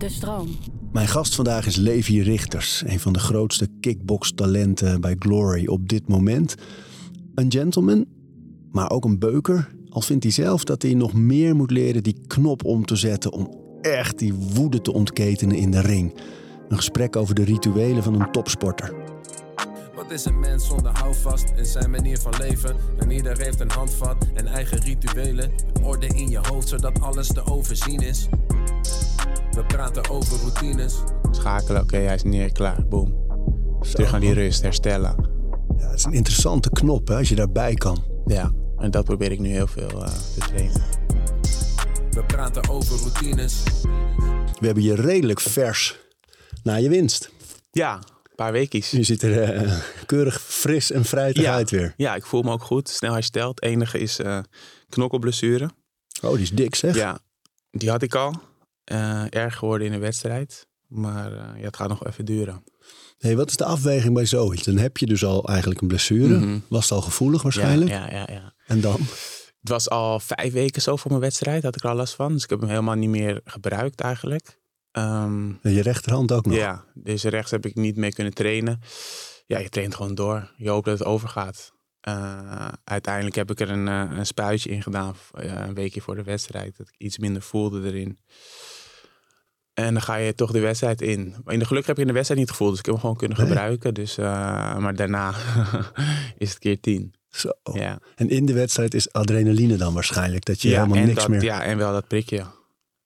De stroom. Mijn gast vandaag is Levi Richters, een van de grootste kickbox-talenten bij Glory op dit moment. Een gentleman, maar ook een beuker. Al vindt hij zelf dat hij nog meer moet leren die knop om te zetten om echt die woede te ontketenen in de ring. Een gesprek over de rituelen van een topsporter. Wat is een mens zonder houvast in zijn manier van leven? En ieder heeft een handvat en eigen rituelen. Orde in je hoofd zodat alles te overzien is. We praten over routines. Schakelen, oké, hij is neer, klaar, boom. Terug aan die rust, herstellen. Ja, het is een interessante knop hè, als je daarbij kan. Ja, en dat probeer ik nu heel veel eh, te trainen. We praten over routines. We hebben je redelijk vers na je winst. Ja, een paar weekjes. Je ziet er eh, keurig fris en fruitig Ja. uit weer. Ja, ik voel me ook goed. Snel hersteld. Het enige is eh knokkelblessure. Oh, die is dik zeg. Ja, die had ik al. Eh, erg geworden in de wedstrijd. Maar eh, ja, het gaat nog even duren. Hey, wat is de afweging bij zoiets? Dan heb je dus al eigenlijk een blessure. Mhm. Was het al gevoelig waarschijnlijk? Ja, ja, ja, ja. En dan? Het was al vijf weken zo voor mijn wedstrijd. Had ik er al last van. Dus ik heb hem helemaal niet meer gebruikt eigenlijk. Ehm, En je rechterhand ook nog? Ja, dus rechts heb ik niet mee kunnen trainen. Ja, je traint gewoon door. Je hoopt dat het overgaat. Eh, uiteindelijk heb ik er een, een spuitje in gedaan, een weekje voor de wedstrijd. Dat ik iets minder voelde erin. En dan ga je toch de wedstrijd in. Maar in de geluk heb je in de wedstrijd niet gevoeld, dus ik heb hem gewoon kunnen Nee. gebruiken. Dus, eh, maar daarna is het keer tien. Zo. Ja, En in de wedstrijd is adrenaline dan waarschijnlijk. Dat je ja, helemaal niks dat, meer... ja, en wel dat prikje.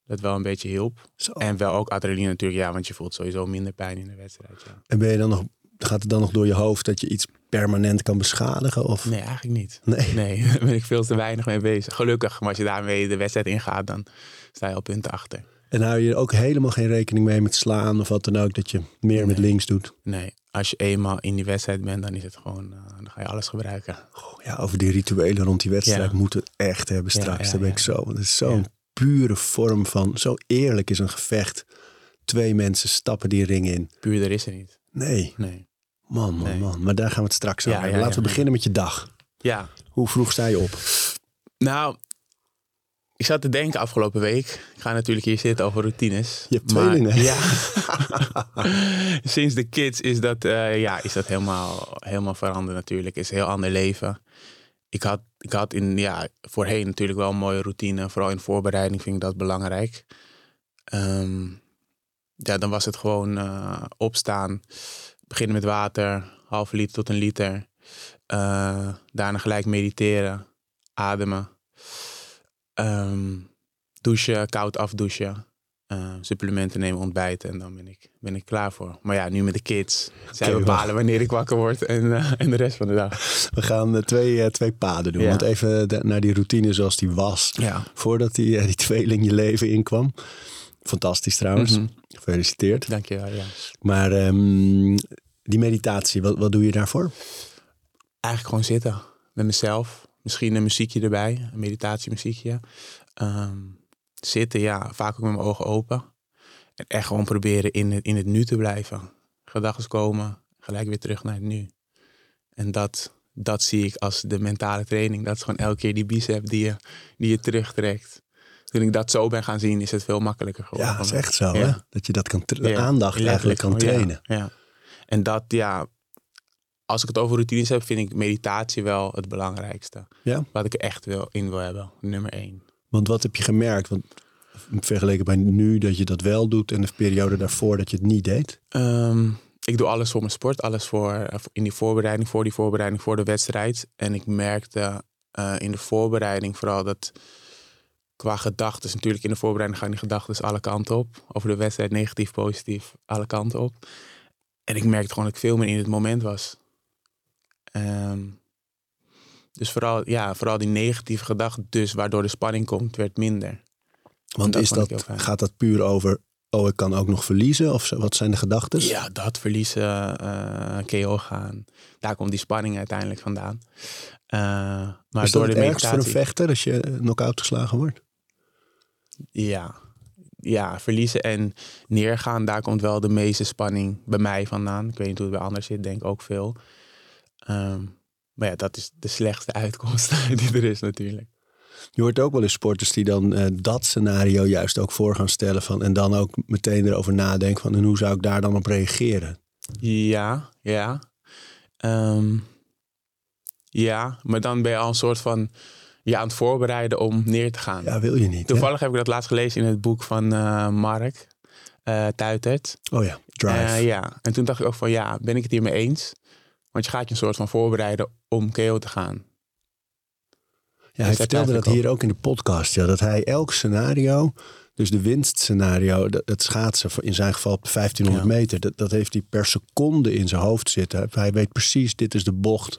Dat wel een beetje hielp. Zo. En wel ook adrenaline natuurlijk, ja, want je voelt sowieso minder pijn in de wedstrijd. Ja. En ben je dan nog, gaat het dan nog door je hoofd dat je iets permanent kan beschadigen? Of? Nee, eigenlijk niet. Nee. Nee, daar ben ik veel te weinig mee bezig. Gelukkig, maar als je daarmee de wedstrijd ingaat, dan sta je al punten achter. En hou je er ook helemaal geen rekening mee met slaan of wat dan ook? Dat je meer met links doet? Nee, als je eenmaal in die wedstrijd bent, dan is het gewoon, eh, dan ga je alles gebruiken. Goh, ja, over die rituelen rond die wedstrijd Ja. moeten we het echt hebben straks. ja, Daar ben ik zo. want Het is zo'n pure vorm van... Zo eerlijk is een gevecht. Twee mensen stappen die ring in. Puurder is er niet. Nee, Nee. man, man, Nee. man. Maar daar gaan we het straks over hebben. Laten we beginnen met je dag. Ja, Hoe vroeg sta je op? nou, ik zat te denken afgelopen week. Ik ga natuurlijk hier zitten over routines. Je hebt tweelingen. Ja. Sinds de kids is dat, eh, ja, is dat helemaal, helemaal veranderd natuurlijk. Is een heel ander leven. Ik had, ik had in, ja, voorheen natuurlijk wel een mooie routine. Vooral in voorbereiding vind ik dat belangrijk. Ehm, ja, dan was het gewoon eh, opstaan. Beginnen met water. Halve liter tot een liter. Eh, daarna gelijk mediteren. Ademen. Ehm, douchen, koud afdouchen. eh, supplementen nemen, ontbijten. En dan ben ik, ben ik klaar voor. Maar ja, nu met de kids. Zij bepalen wanneer ik wakker word en, eh, en de rest van de dag. We gaan eh, twee, twee paden doen. Ja. Want even de- naar die routine zoals die was. Ja. Voordat die, die tweeling je leven inkwam. Fantastisch trouwens. Mhm. Gefeliciteerd. Dankjewel, ja. Maar ehm, die meditatie, wat, wat doe je daarvoor? Eigenlijk gewoon zitten met mezelf. Misschien een muziekje erbij, een meditatiemuziekje. Ehm, zitten, ja, vaak ook met mijn ogen open. En echt gewoon proberen in het, in het nu te blijven. Gedachten komen, gelijk weer terug naar het nu. En dat, dat zie ik als de mentale training. Dat is gewoon elke keer die bicep die je, die je terugtrekt. Toen ik dat zo ben gaan zien, is het veel makkelijker geworden. Ja, dat is echt zo. Ja. Hè? Dat je dat kan tra- de Ja, aandacht eigenlijk kan trainen. Ja, En dat, ja, als ik het over routines heb, vind ik meditatie wel het belangrijkste. Ja? Wat ik er echt wil, in wil hebben, nummer één. Want wat heb je gemerkt? Want vergeleken bij nu dat je dat wel doet en de periode daarvoor dat je het niet deed. Ehm, ik doe alles voor mijn sport, alles voor, eh, in die voorbereiding, voor die voorbereiding, voor de wedstrijd. En ik merkte eh, in de voorbereiding vooral dat qua gedachten, natuurlijk in de voorbereiding gaan die gedachten alle kanten op. Over de wedstrijd, negatief, positief, alle kanten op. En ik merkte gewoon dat ik veel meer in het moment was. Ehm, dus vooral, ja, vooral die negatieve gedachten, dus waardoor de spanning komt, werd minder. Want Dat is dat, gaat dat puur over, oh ik kan ook nog verliezen? Of wat zijn de gedachten? Ja, dat verliezen, KO gaan. Daar komt die spanning uiteindelijk vandaan. Eh, maar is dat door het de ergst voor een meditatie. vechter als je knock-out geslagen wordt? Ja. ja, verliezen en neergaan, daar komt wel de meeste spanning bij mij vandaan. Ik weet niet hoe het bij anderen zit, denk ook veel. Ehm, maar ja, dat is de slechtste uitkomst die er is natuurlijk. Je hoort ook wel eens sporters die dan eh, dat scenario juist ook voor gaan stellen. Van, en dan ook meteen erover nadenken van en hoe zou ik daar dan op reageren? Ja, ja. Ehm, ja, maar dan ben je al een soort van je aan het voorbereiden om neer te gaan. Ja, wil je niet. hè? Toevallig heb ik dat laatst gelezen in het boek van eh, Mark eh Tuitert. Oh ja, drive. Ja, en toen dacht ik ook van ja, ben ik het hiermee eens? Want je gaat je een soort van voorbereiden om KO te gaan. Ja, hij daar vertelde dat hier ook in de podcast. Ja, dat hij elk scenario, dus de winstscenario, dat- het schaatsen in zijn geval op de 1500 Ja. meter, dat, dat heeft hij per seconde in zijn hoofd zitten. Hij weet precies, dit is de bocht.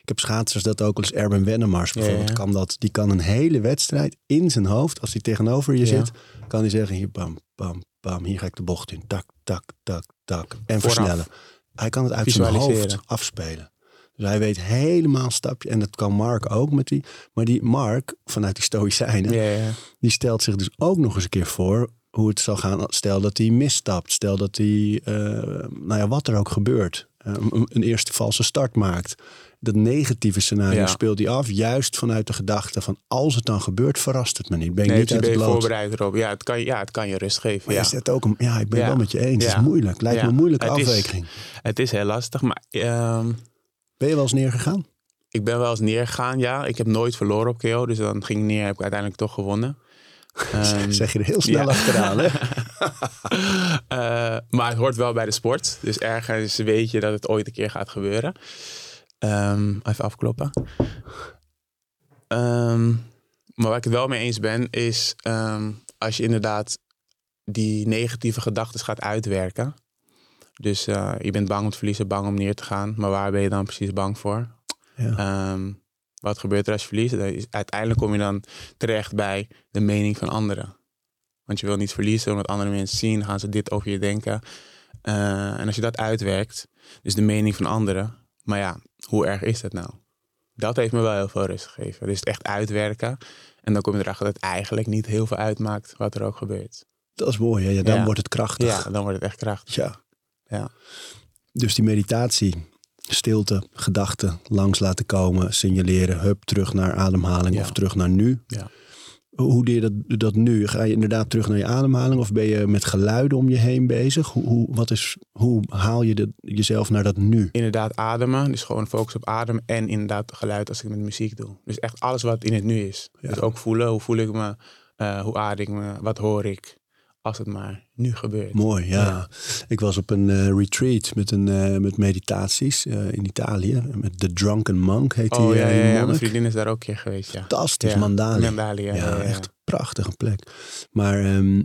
Ik heb schaatsers dat ook eens Erben Wennemars bijvoorbeeld Ja, ja. kan dat. Die kan een hele wedstrijd in zijn hoofd, als hij tegenover je zit, kan hij zeggen hier bam, bam, bam, hier ga ik de bocht in. Tak, tak, tak, tak. En Vooraf. versnellen. Hij kan het uit zijn hoofd afspelen. Dus hij weet helemaal stapje. En dat kan Mark ook met die. Maar die Mark, vanuit die Stoïcijnen, Ja, ja. die stelt zich dus ook nog eens een keer voor hoe het zal gaan. Stel dat hij misstapt. Stel dat hij, eh, nou ja, wat er ook gebeurt. eh, een, een eerste valse start maakt. Dat negatieve scenario Ja. speelt hij af. Juist vanuit de gedachte van als het dan gebeurt, verrast het me niet. Ben ik Nee, niet dus uit ben het je voorbereid erop. Ja, het kan, je- ja, het kan je rust geven. Maar ja. je zet ook een, ja, ik ben Ja. wel met je eens. Het is moeilijk. Lijkt me een moeilijke Het is- afweging. Het is heel lastig, maar ehm, Ben je wel eens neergegaan? ik ben wel eens neergegaan. Ja, ik heb nooit verloren op KO, dus dan ging ik neer, heb ik uiteindelijk toch gewonnen. Ehm, zeg je er heel snel ja. achteraan, hè? Eh, maar het hoort wel bij de sport. Dus ergens weet je dat het ooit een keer gaat gebeuren. Ehm, even afkloppen. Ehm, maar waar ik het wel mee eens ben, is ehm, als je inderdaad die negatieve gedachten gaat uitwerken. Dus eh, je bent bang om te verliezen, bang om neer te gaan. Maar waar ben je dan precies bang voor? Ja. Wat gebeurt er als je verliest? Uiteindelijk kom je dan terecht bij de mening van anderen. Want je wil niet verliezen, omdat andere mensen zien, gaan ze dit over je denken. Eh, en als je dat uitwerkt, dus de mening van anderen. Maar ja, hoe erg is dat nou? Dat heeft me wel heel veel rust gegeven. Dus het echt uitwerken. En dan kom je erachter dat het eigenlijk niet heel veel uitmaakt wat er ook gebeurt. Dat is mooi, hè? Ja, dan Ja. wordt het krachtig. Ja, dan wordt het echt krachtig. Ja. Ja. Dus die meditatie, stilte, gedachten langs laten komen, signaleren, hup, terug naar ademhaling Ja. of terug naar nu. Ja. Hoe doe je dat, dat nu? Ga je inderdaad terug naar je ademhaling of ben je met geluiden om je heen bezig? Hoe, hoe, wat is, hoe haal je de, jezelf naar dat nu? Inderdaad ademen, dus gewoon focus op adem en inderdaad geluid als ik met muziek doe. Dus echt alles wat in het nu is. Ja. Dus ook voelen, hoe voel ik me, eh, hoe adem ik me, wat hoor ik, als het maar nu gebeurt. Mooi, ja. Ja. Ik was op een eh, retreat met, een, eh, met meditaties eh, in Italië. Met The Drunken Monk heet die, Oh ja, die ja, ja, mijn vriendin is daar ook een keer geweest, ja. Fantastisch, Mandali. Mandali, ja, echt een prachtige plek. Maar, ehm,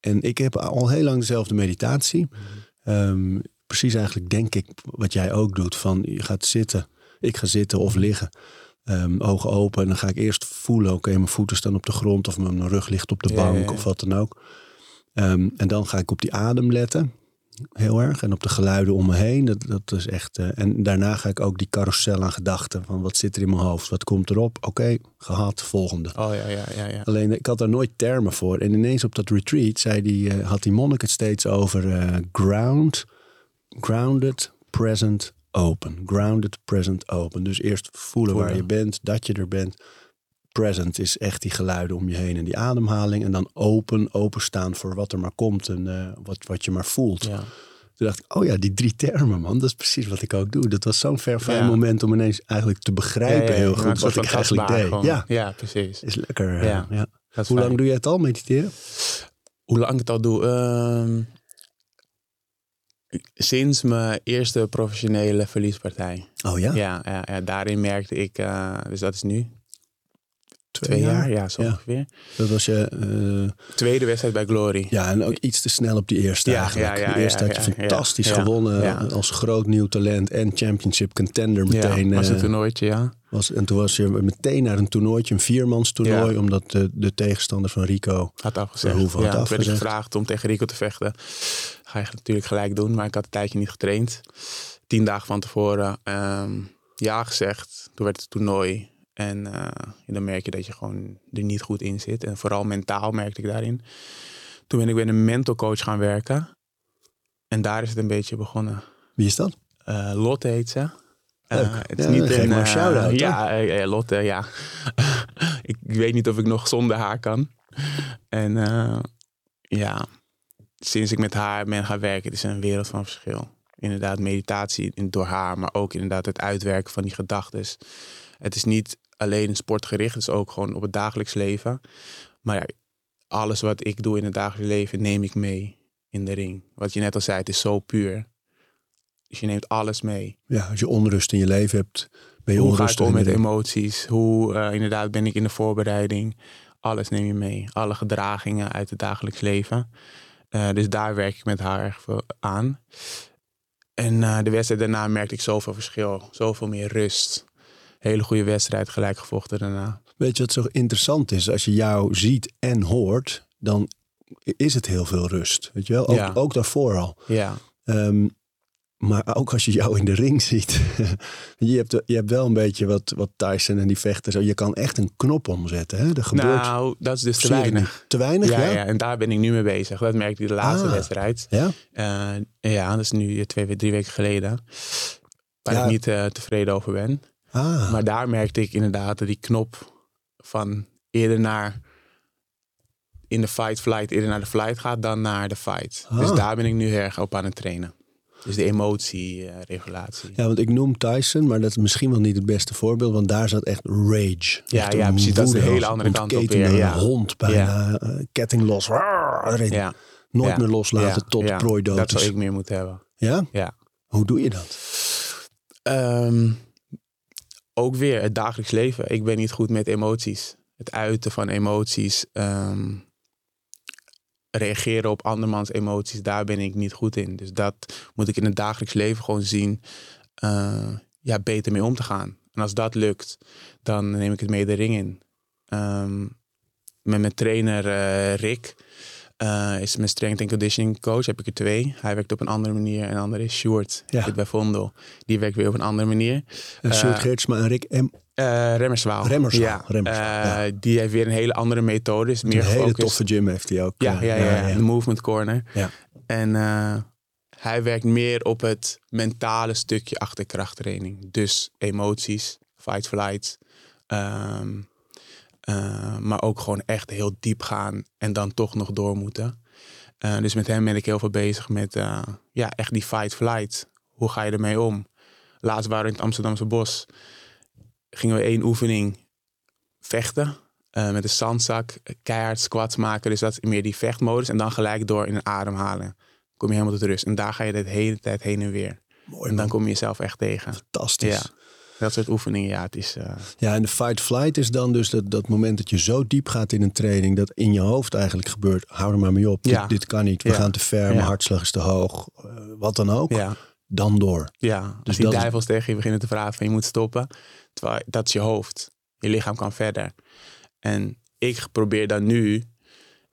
en ik heb al heel lang dezelfde meditatie. Ehm, precies eigenlijk denk ik wat jij ook doet. Van je gaat zitten, ik ga zitten of liggen. Ehm, ogen open en dan ga ik eerst voelen. Oké, mijn voeten staan op de grond of mijn rug ligt op de bank of wat dan ook. Ehm, en dan ga ik op die adem letten. Heel erg. En op de geluiden om me heen. Dat, dat is echt. eh, en daarna ga ik ook die carousel aan gedachten. Van wat zit er in mijn hoofd? Wat komt erop? Oké, gehad. Volgende. Oh ja, ja, ja, ja. Alleen ik had daar nooit termen voor. En ineens op dat retreat zei die, eh, had die monnik het steeds over eh, ground, grounded, present, open. Grounded, present, open. Dus eerst voelen, waar je bent, dat je er bent. Present is echt die geluiden om je heen en die ademhaling. En dan open, openstaan voor wat er maar komt en eh, wat, wat je maar voelt. ja. Toen dacht ik, oh ja, die drie termen, man. Dat is precies wat ik ook doe. Dat was zo'n ver fijn Ja. moment om ineens eigenlijk te begrijpen Ja, heel goed wat ik eigenlijk deed. gewoon. Ja, ja, precies. is lekker. eh, Ja. Hoe lang doe je het al, mediteren? Hoe lang ik het al doe? Ehm, sinds mijn eerste professionele verliespartij. Oh ja? Ja, ja, ja, daarin merkte ik, eh, dus dat is nu twee, jaar. ja, zo Ja. ongeveer. Dat was je... eh, Tweede wedstrijd bij Glory. ja, en ook iets te snel op die eerste Ja, eigenlijk. ja, ja, de eerste ja, had je fantastisch gewonnen als groot nieuw talent en championship contender meteen. ja, was eh, het toernooitje, ja. was, en toen was je meteen naar een toernooitje, een viermans toernooi, omdat de, de tegenstander van Rico... Had afgezegd. Had ja, toen werd ik afgezegd. gevraagd om tegen Rico te vechten. Ga je natuurlijk gelijk doen, maar ik had een tijdje niet getraind. Tien dagen van tevoren ehm, ja gezegd. Toen werd het toernooi. En eh, dan merk je dat je gewoon er niet goed in zit. En vooral mentaal merkte ik daarin. Toen ben ik bij een mental coach gaan werken. En daar is het een beetje begonnen. Wie is dat? Eh, Lotte heet ze. Leuk. Eh, het is Ja, niet een, shout-out, Ja, Lotte, ja. ik weet niet of ik nog zonder haar kan. En uh, ja, sinds ik met haar ben gaan werken, het is een wereld van verschil. Inderdaad, meditatie door haar, maar ook inderdaad het uitwerken van die gedachten. Het is niet alleen sportgericht, is ook gewoon op het dagelijks leven. Maar ja, alles wat ik doe in het dagelijks leven neem ik mee in de ring. Wat je net al zei, het is zo puur. Dus je neemt alles mee. Ja, als je onrust in je leven hebt, ben je Hoe onrustig. ga ik om met emoties? Hoe eh, inderdaad ben ik in de voorbereiding? Alles neem je mee. Alle gedragingen uit het dagelijks leven. Eh, dus daar werk ik met haar erg veel aan. En eh, de wedstrijd daarna merkte ik zoveel verschil. Zoveel meer rust. Hele goede wedstrijd, gelijk gevochten daarna. Weet je wat zo interessant is? Als je jou ziet en hoort, dan is het heel veel rust. Weet je wel? Ook, Ja. ook daarvoor al. Ja, Ehm, maar ook als je jou in de ring ziet. je, hebt, je hebt wel een beetje wat, wat Tyson en die vechters. Je kan echt een knop omzetten. Hè? Er gebeurt nou, dat is dus te weinig. Te weinig, Ja, ja? ja, en daar ben ik nu mee bezig. Dat merkte ik de laatste Ah. wedstrijd. Ja? Eh, ja, dat is nu twee, drie weken geleden. Waar Ja. ik niet eh, tevreden over ben. Ah, Maar daar merkte ik inderdaad dat die knop van eerder naar in de fight flight, eerder naar de flight gaat dan naar de fight. Ah. Dus daar ben ik nu erg op aan het trainen. Dus de emotieregulatie. ja, want ik noem Tyson, maar dat is misschien wel niet het beste voorbeeld. Want daar zat echt rage. Ja, Echt ja, precies. Dat is de hele andere kant op weer, ja. hond bijna. eh, ketting los. Raar, ja. Nooit ja, meer loslaten tot prooi dood Dat zou ik meer moeten hebben. Ja? Ja. Hoe doe je dat? Ehm, ook weer het dagelijks leven. Ik ben niet goed met emoties. Het uiten van emoties. ehm, reageren op andermans emoties. Daar ben ik niet goed in. Dus dat moet ik in het dagelijks leven gewoon zien. eh, ja, beter mee om te gaan. En als dat lukt, dan neem ik het mee de ring in. Ehm, met mijn trainer eh, Rick. Eh, is mijn strength and conditioning coach. Heb ik er twee. Hij werkt op een andere manier. En de andere is Sjoerd. Ja. Zit bij Vondel. Die werkt weer op een andere manier. Uh, Sjoerd Eh, Geertsma en Rick M. Eh Remmerswaal. Remmerswaal, Ja. Remmerswaal, Die heeft weer een hele andere methode. Is meer Een hele gefocust. toffe gym heeft hij ook. Ja, ja, ja, de movement corner. Ja. En hij werkt meer op het mentale stukje achter krachttraining. Dus emoties, fight, flight. Eh, maar ook gewoon echt heel diep gaan en dan toch nog door moeten. Eh, dus met hem ben ik heel veel bezig met eh, ja, echt die fight, flight. Hoe ga je ermee om? Laatst waren we in het Amsterdamse bos. Gingen we één oefening vechten. met een zandzak, keihard squats maken. Dus dat is meer die vechtmodus. En dan gelijk door in een ademhalen. Kom je helemaal tot rust. En daar ga je de hele tijd heen en weer. Mooi, En dan kom je jezelf echt tegen. Fantastisch. Ja. Dat soort oefeningen, ja, het is... eh, Ja, en de fight-flight is dan dus dat, dat moment dat je zo diep gaat in een training... dat in je hoofd eigenlijk gebeurt, hou er maar mee op. Ja. Dit, dit kan niet, we Ja. gaan te ver, mijn hartslag is te hoog. eh, wat dan ook, ja, dan door. ja. Dus die is- duivels tegen je beginnen te praten van je moet stoppen. Terwijl dat is je hoofd. Je lichaam kan verder. En ik probeer dan nu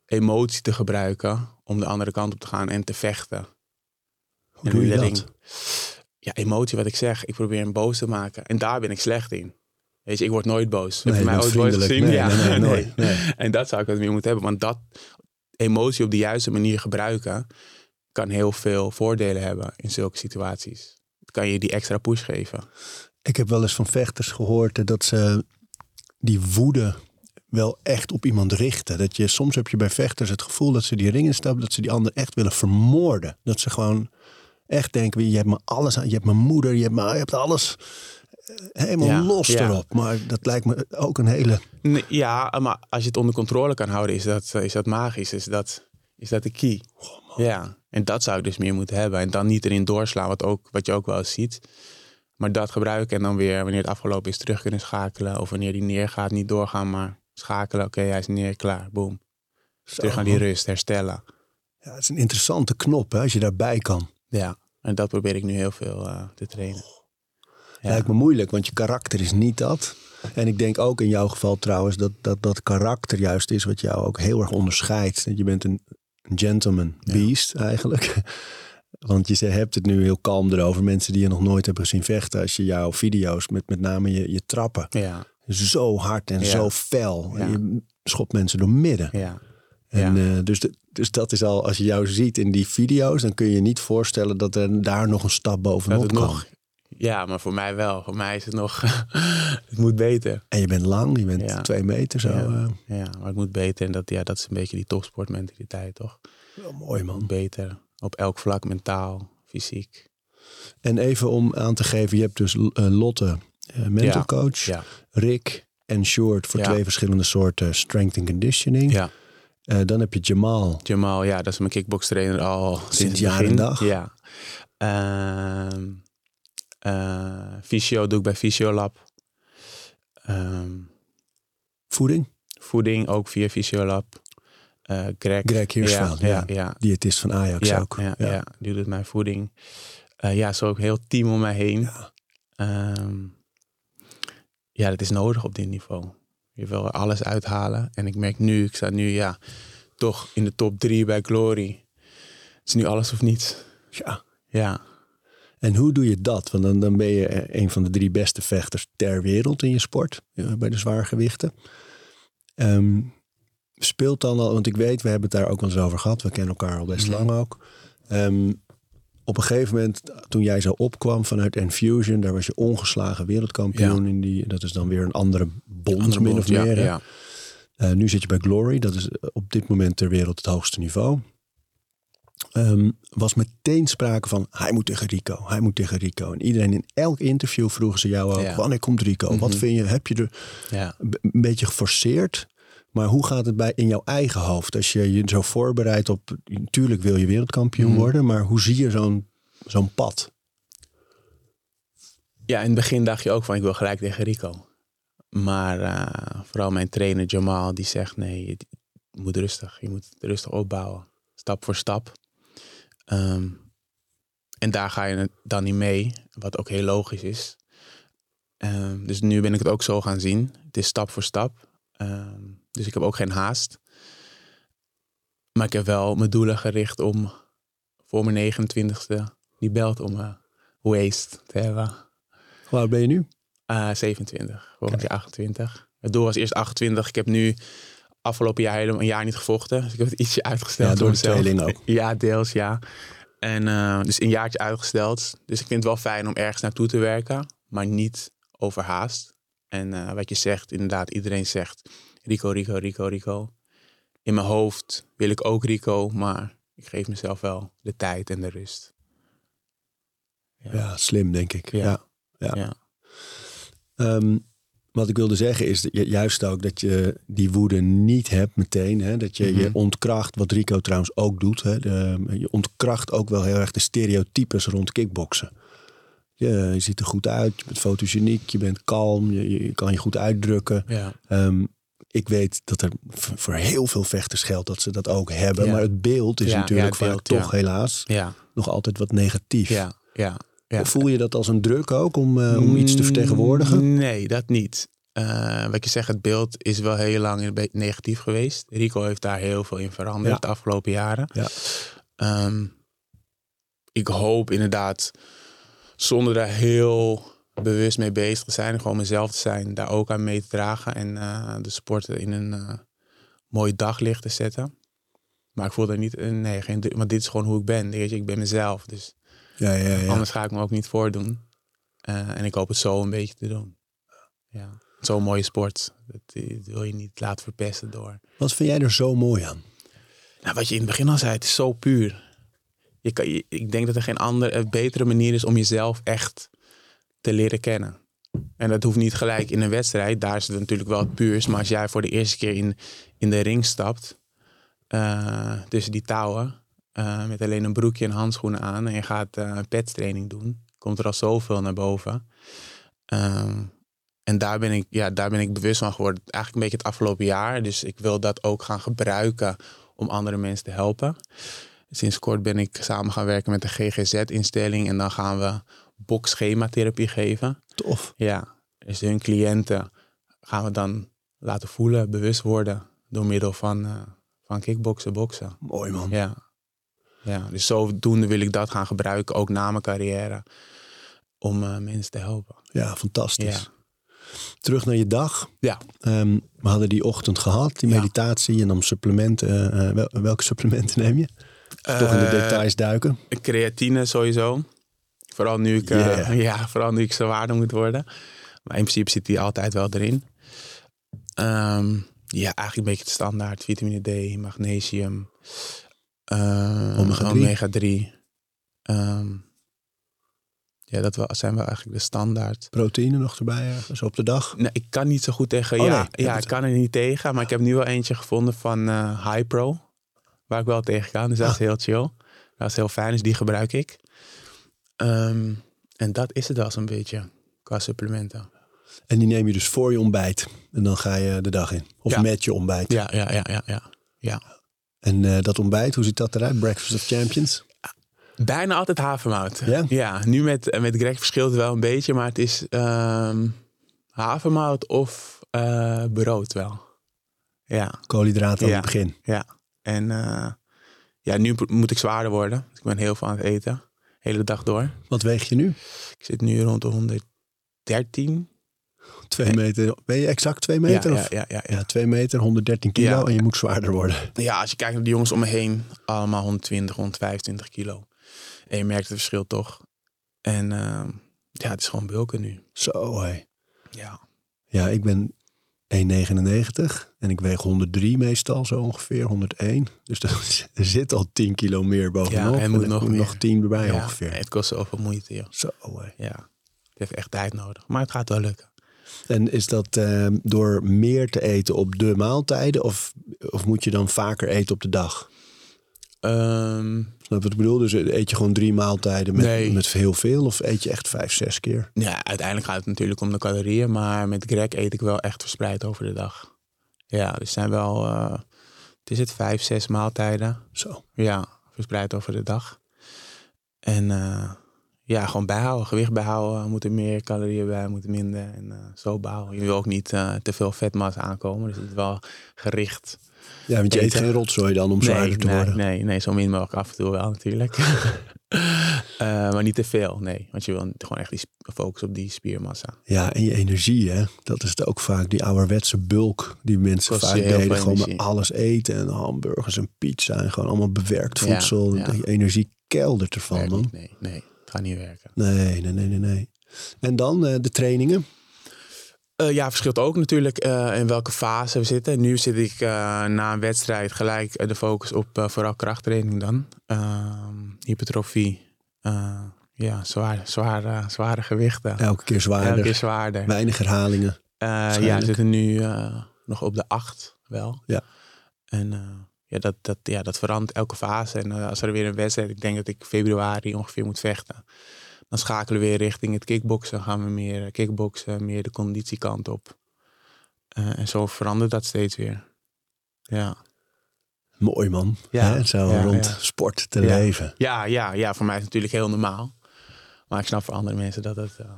emotie te gebruiken om de andere kant op te gaan en te vechten. Hoe En doe je dat? Ja, emotie, wat ik zeg. Ik probeer hem boos te maken. En daar ben ik slecht in. Weet je, ik word nooit boos. Heb Nee, je mij ooit boos gezien? Nee, ja, nee, nee, nooit. Nee. En dat zou ik wat meer moeten hebben. Want dat emotie op de juiste manier gebruiken... kan heel veel voordelen hebben in zulke situaties. Kan je die extra push geven. Ik heb wel eens van vechters gehoord eh, dat ze die woede wel echt op iemand richten. Dat je, soms heb je bij vechters het gevoel dat ze die ringen stappen, dat ze die ander echt willen vermoorden. Dat ze gewoon echt denken, je hebt me alles aan, je hebt mijn moeder, je hebt, me, je hebt alles eh, helemaal Ja, los ja. erop. Maar dat lijkt me ook een hele... Nee, ja, maar als je het onder controle kan houden, is dat, is dat magisch. Is dat, is dat de key. ja, en dat zou ik dus meer moeten hebben. En dan niet erin doorslaan, wat, ook, wat je ook wel eens ziet. Maar dat gebruiken en dan weer, wanneer het afgelopen is, terug kunnen schakelen. Of wanneer die neergaat, niet doorgaan, maar schakelen. Oké, hij is neer, klaar, boom. Terug naar die rust, herstellen. Ja, het is een interessante knop hè, als je daarbij kan. Ja, en dat probeer ik nu heel veel eh, te trainen. Ja. Lijkt me moeilijk, want je karakter is niet dat. En ik denk ook in jouw geval trouwens dat dat, dat karakter juist is wat jou ook heel erg onderscheidt. Dat je bent een gentleman beast eigenlijk. Want je hebt het nu heel kalm erover. Mensen die je nog nooit hebben gezien vechten. Als je jouw video's met met name je, je trappen. Ja, Zo hard en Ja. zo fel. Ja. Je schopt mensen door midden. ja. En, Ja. eh, dus, de- dus dat is al, als je jou ziet in die video's, dan kun je je niet voorstellen dat er daar nog een stap bovenop kan. nog, Ja, maar voor mij wel. Voor mij is het nog, het moet beter. En je bent lang, je bent Ja. twee meter zo. Ja. eh. Ja, maar het moet beter. En dat, ja, dat is een beetje die topsportmentaliteit, toch? wel mooi man. Beter. Op elk vlak, mentaal, fysiek. En even om aan te geven, je hebt dus eh, Lotte, mental coach. Rick en Short voor twee verschillende soorten strength and conditioning. Ja. Eh, dan heb je Jamal, Jamal, ja, dat is mijn kickbokstrainer al sinds, het jaar en dag. Ja. Ehm eh, fysio doe ik bij Fysiolab. Ehm voeding, voeding ook via Fysiolab. Eh Greg. Greg Hirschfeld, ja, ja. diëtist van Ajax ja, ook. Ja, ja. die doet mijn voeding. Eh, ja, zo ook heel team om mij heen. Ja. Ehm, ja, dat is nodig op dit niveau. Je wil er alles uithalen. En ik merk nu, ik sta nu ja, toch in de top drie bij Glory. Het is nu alles of niets. Ja. Ja, En hoe doe je dat? Want dan, dan ben je eh, een van de drie beste vechters ter wereld in je sport, bij de zwaargewichten. Ehm, speelt dan al, want ik weet, we hebben het daar ook wel eens over gehad. We kennen elkaar al best Mhm. lang ook. Ehm, op een gegeven moment, toen jij zo opkwam vanuit Infusion, daar was je ongeslagen wereldkampioen in die. Dat is dan weer een andere bond, andere min of meer. ja. Eh, nu zit je bij Glory, dat is eh, op dit moment ter wereld het hoogste niveau. Ehm, was meteen sprake van hij moet tegen Rico, hij moet tegen Rico. En iedereen in elk interview vroegen ze jou ook: wanneer komt Rico? Wat Mhm. vind je? Heb je er een beetje geforceerd? Maar hoe gaat het bij in jouw eigen hoofd als je je zo voorbereidt op? Natuurlijk wil je wereldkampioen Mhm. worden, maar hoe zie je zo'n zo'n pad? Ja, in het begin dacht je ook van ik wil gelijk tegen Rico. Maar eh, vooral mijn trainer Jamal die zegt nee, je, moet rustig. Je moet rustig opbouwen. Stap voor stap. Ehm, en daar ga je dan niet mee. Wat ook heel logisch is. Ehm, dus nu ben ik het ook zo gaan zien. Het is stap voor stap. Ehm, dus ik heb ook geen haast. Maar ik heb wel mijn doelen gericht om voor mijn 29ste die belt om mijn waist te hebben. Hoe oud ben je nu? Eh 27, volgend jaar 28. Het doel was eerst 28. Ik heb nu afgelopen jaar helemaal een jaar niet gevochten. Dus ik heb het ietsje uitgesteld. Ja, door de tweeling ook. Ja, deels ja. En eh, dus een jaartje uitgesteld. Dus ik vind het wel fijn om ergens naartoe te werken. Maar niet overhaast. En eh, wat je zegt, inderdaad, iedereen zegt Rico, Rico, Rico, Rico. In mijn hoofd wil ik ook Rico, maar ik geef mezelf wel de tijd en de rust. Ja, slim denk ik. Ja. ja. Ehm, wat ik wilde zeggen is dat je, juist ook dat je die woede niet hebt meteen. Hè? Dat je je Mhm. ontkracht, wat Rico trouwens ook doet. Hè? De, je ontkracht ook wel heel erg de stereotypes rond kickboksen. Je, je ziet er goed uit, je bent fotogeniek, je bent kalm, je, je kan je goed uitdrukken. ja. Ehm, ik weet dat er voor heel veel vechters geldt dat ze dat ook hebben. Ja. Maar het beeld is Ja, natuurlijk ja, vaak toch helaas nog altijd wat negatief. Ja, ja, ja. Voel je dat als een druk ook om, eh, om iets te vertegenwoordigen? Mm, Nee, dat niet. Eh, wat je zegt, het beeld is wel heel lang een beetje negatief geweest. Rico heeft daar heel veel in veranderd de afgelopen jaren. Ja. Ehm, ik hoop inderdaad, zonder daar heel bewust mee bezig te zijn, gewoon mezelf te zijn, daar ook aan mee te dragen en eh, de sporten in een eh, mooi daglicht te zetten. Maar ik voel er niet, eh, nee, geen, want dit is gewoon hoe ik ben. Weet je, ik ben mezelf, dus Ja, ja, ja. Anders ga ik me ook niet voordoen. Eh, en ik hoop het zo een beetje te doen. Ja. Zo'n mooie sport. Dat, dat wil je niet laten verpesten door. Wat vind jij er zo mooi aan? Nou, wat je in het begin al zei, het is zo puur. Je kan, je- ik denk dat er geen andere, betere manier is om jezelf echt te leren kennen. En dat hoeft niet gelijk in een wedstrijd. Daar is het natuurlijk wel het puurs. Maar als jij voor de eerste keer in, in de ring stapt, eh, tussen die touwen, eh, met alleen een broekje en handschoenen aan, en je gaat eh, een petstraining doen, komt er al zoveel naar boven. Ehm, en daar ben, ik, ja, daar ben ik bewust van geworden. Eigenlijk een beetje het afgelopen jaar. Dus ik wil dat ook gaan gebruiken om andere mensen te helpen. Sinds kort ben ik samen gaan werken met de GGZ-instelling. En dan gaan we boxschematherapie geven. Tof. Ja, dus hun cliënten gaan we dan laten voelen, bewust worden. Door middel van, eh, van kickboksen, boksen. Mooi man. Ja. ja, dus zodoende wil ik dat gaan gebruiken, ook na mijn carrière. Om eh, mensen te helpen. Ja, fantastisch. Ja. Terug naar je dag. Ja, Ehm, we hadden die ochtend gehad, die Ja. meditatie en dan supplementen. eh, wel- welke supplementen neem je? Toch in de details duiken. Creatine sowieso. Vooral nu ik, eh, Yeah. ja, vooral nu ik zwaarder moet worden. Maar in principe zit die altijd wel erin. Ehm, ja, eigenlijk een beetje het standaard. Vitamine D, magnesium. eh, Omega-3. Omega-3. Ehm, ja, dat wel, zijn wel eigenlijk de standaard. Proteïne nog erbij ergens op de dag. Nee, ik kan niet zo goed tegen. Oh, ja, nee. ja, ik kan er niet tegen. Maar ik heb nu wel eentje gevonden van eh Hypro. Waar ik wel tegen kan. Dus dat is Ah. heel chill. Dat is heel fijn. Dus die gebruik ik. Ehm, en dat is het wel zo'n beetje. Qua supplementen. En die neem je dus voor je ontbijt. En dan ga je de dag in. Of Ja. met je ontbijt. Ja, ja, ja, ja. ja. ja. En eh, dat ontbijt, hoe ziet dat eruit? Breakfast of Champions? Bijna altijd havermout. Ja? Ja, nu met, met Greg verschilt het wel een beetje. Maar het is ehm, havermout of eh, brood wel. Ja. Koolhydraten aan Ja. het begin. Ja, en eh, ja, nu moet ik zwaarder worden. Ik ben heel veel aan het eten. Hele dag door. Wat weeg je nu? Ik zit nu rond de 113. Twee meter. Ben je exact twee meter? ja, of? ja, ja, ja, Ja, twee meter, 113 kilo en je moet zwaarder worden. Ja, als je kijkt naar de jongens om me heen, allemaal 120, 125 kilo. En je merkt het verschil toch. En eh, ja, het is gewoon bulken nu. Zo hé. Ja. Ja, ik ben 1,99 en ik weeg 103 meestal, zo ongeveer, 101. Dus er, er zit al 10 kilo meer bovenop. Ja, en moet nog nog 10 erbij ja. ongeveer. Het kost zoveel moeite, joh. Zo hé. Ja. Het heeft echt tijd nodig. Maar het gaat wel lukken. En is dat eh, door meer te eten op de maaltijden of, of moet je dan vaker eten op de dag? Ehm, Snap wat ik bedoel? Dus eet je gewoon drie maaltijden met, Nee. met heel veel of eet je echt vijf, zes keer? Ja, uiteindelijk gaat het natuurlijk om de calorieën, maar met Greg eet ik wel echt verspreid over de dag. Ja, er zijn wel, eh het is het vijf, zes maaltijden. Zo. Ja, verspreid over de dag. En eh, ja, gewoon bijhouden, gewicht bijhouden. Moeten meer calorieën bij, moeten minder. En eh, zo bouwen. Je wil ook niet eh, te veel vetmassa aankomen, dus het is wel gericht. Ja, want je eet geen rotzooi dan om zwaarder te nee, worden. Nee, nee, zo min mogelijk af en toe wel natuurlijk. Eh, maar niet te veel, nee. Want je wil gewoon echt die focus op die spiermassa. Ja, en je energie, hè? Dat is het ook vaak, die ouderwetse bulk die mensen vaak deden. Gewoon maar alles eten en hamburgers en pizza en gewoon allemaal bewerkt voedsel. ja. Die energie keldert ervan, man. niet, nee, nee, het gaat niet werken. Nee, nee, nee, nee, nee. En dan eh, de trainingen. Eh, ja, verschilt ook natuurlijk eh, in welke fase we zitten. Nu zit ik eh, na een wedstrijd gelijk de focus op vooral krachttraining dan. Ehm, hypertrofie. Ja, zwaar, zware, zware gewichten. Elke keer zwaarder, Elke keer zwaarder. weinig herhalingen. Ja, we zitten nu nog op de acht wel. Ja. En ja, dat, dat, ja, dat verandert elke fase. En als er weer een wedstrijd, ik denk dat ik februari ongeveer moet vechten. Dan schakelen we weer richting het kickboksen. Gaan we meer eh, kickboksen, meer de conditiekant op. Eh, en zo verandert dat steeds weer. Ja, Mooi man. Ja, Hè? Zo ja, rond ja. sport te Ja. leven. ja, ja, ja, voor mij is het natuurlijk heel normaal. Maar ik snap voor andere mensen dat het eh,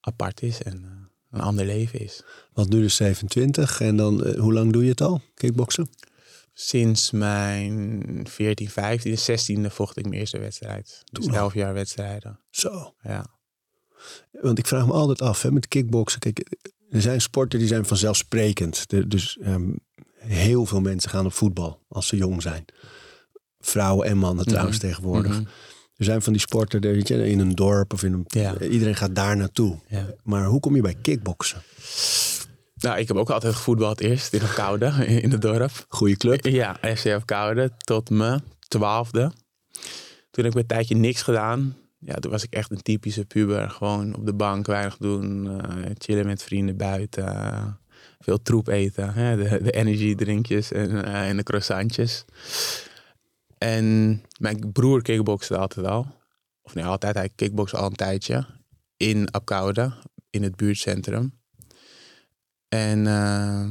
apart is en een ander leven is. Want nu dus 27 en dan, hoe lang doe je het al? Kickboksen? Sinds mijn 14, 15, 16e vocht ik mijn eerste wedstrijd. Dus Toen al. 11 jaar wedstrijden. Zo. Ja. Want ik vraag me altijd af, hè, met kickboksen. Kijk, er zijn sporten die zijn vanzelfsprekend. Er- dus ehm, heel veel mensen gaan op voetbal als ze jong zijn. Vrouwen en mannen trouwens Mhm. tegenwoordig. Mhm. Er zijn van die sporten, weet je, in een dorp of in een... Ja. Iedereen gaat daar naartoe. Ja. Maar hoe kom je bij kickboksen? Nou, ik heb ook altijd gevoetbald eerst in koude in het dorp. Goeie club. Ja, FCF Koude tot mijn twaalfde. Toen heb ik een tijdje niks gedaan. Ja, toen was ik echt een typische puber. Gewoon op de bank, weinig doen. eh, chillen met vrienden buiten. veel troep eten. Hè? De, de energy drinkjes en, eh, en de croissantjes. En mijn broer kickbokste altijd al. Of nee, altijd. Hij kickbokste al een tijdje. In Apkoude, in het buurtcentrum. En eh,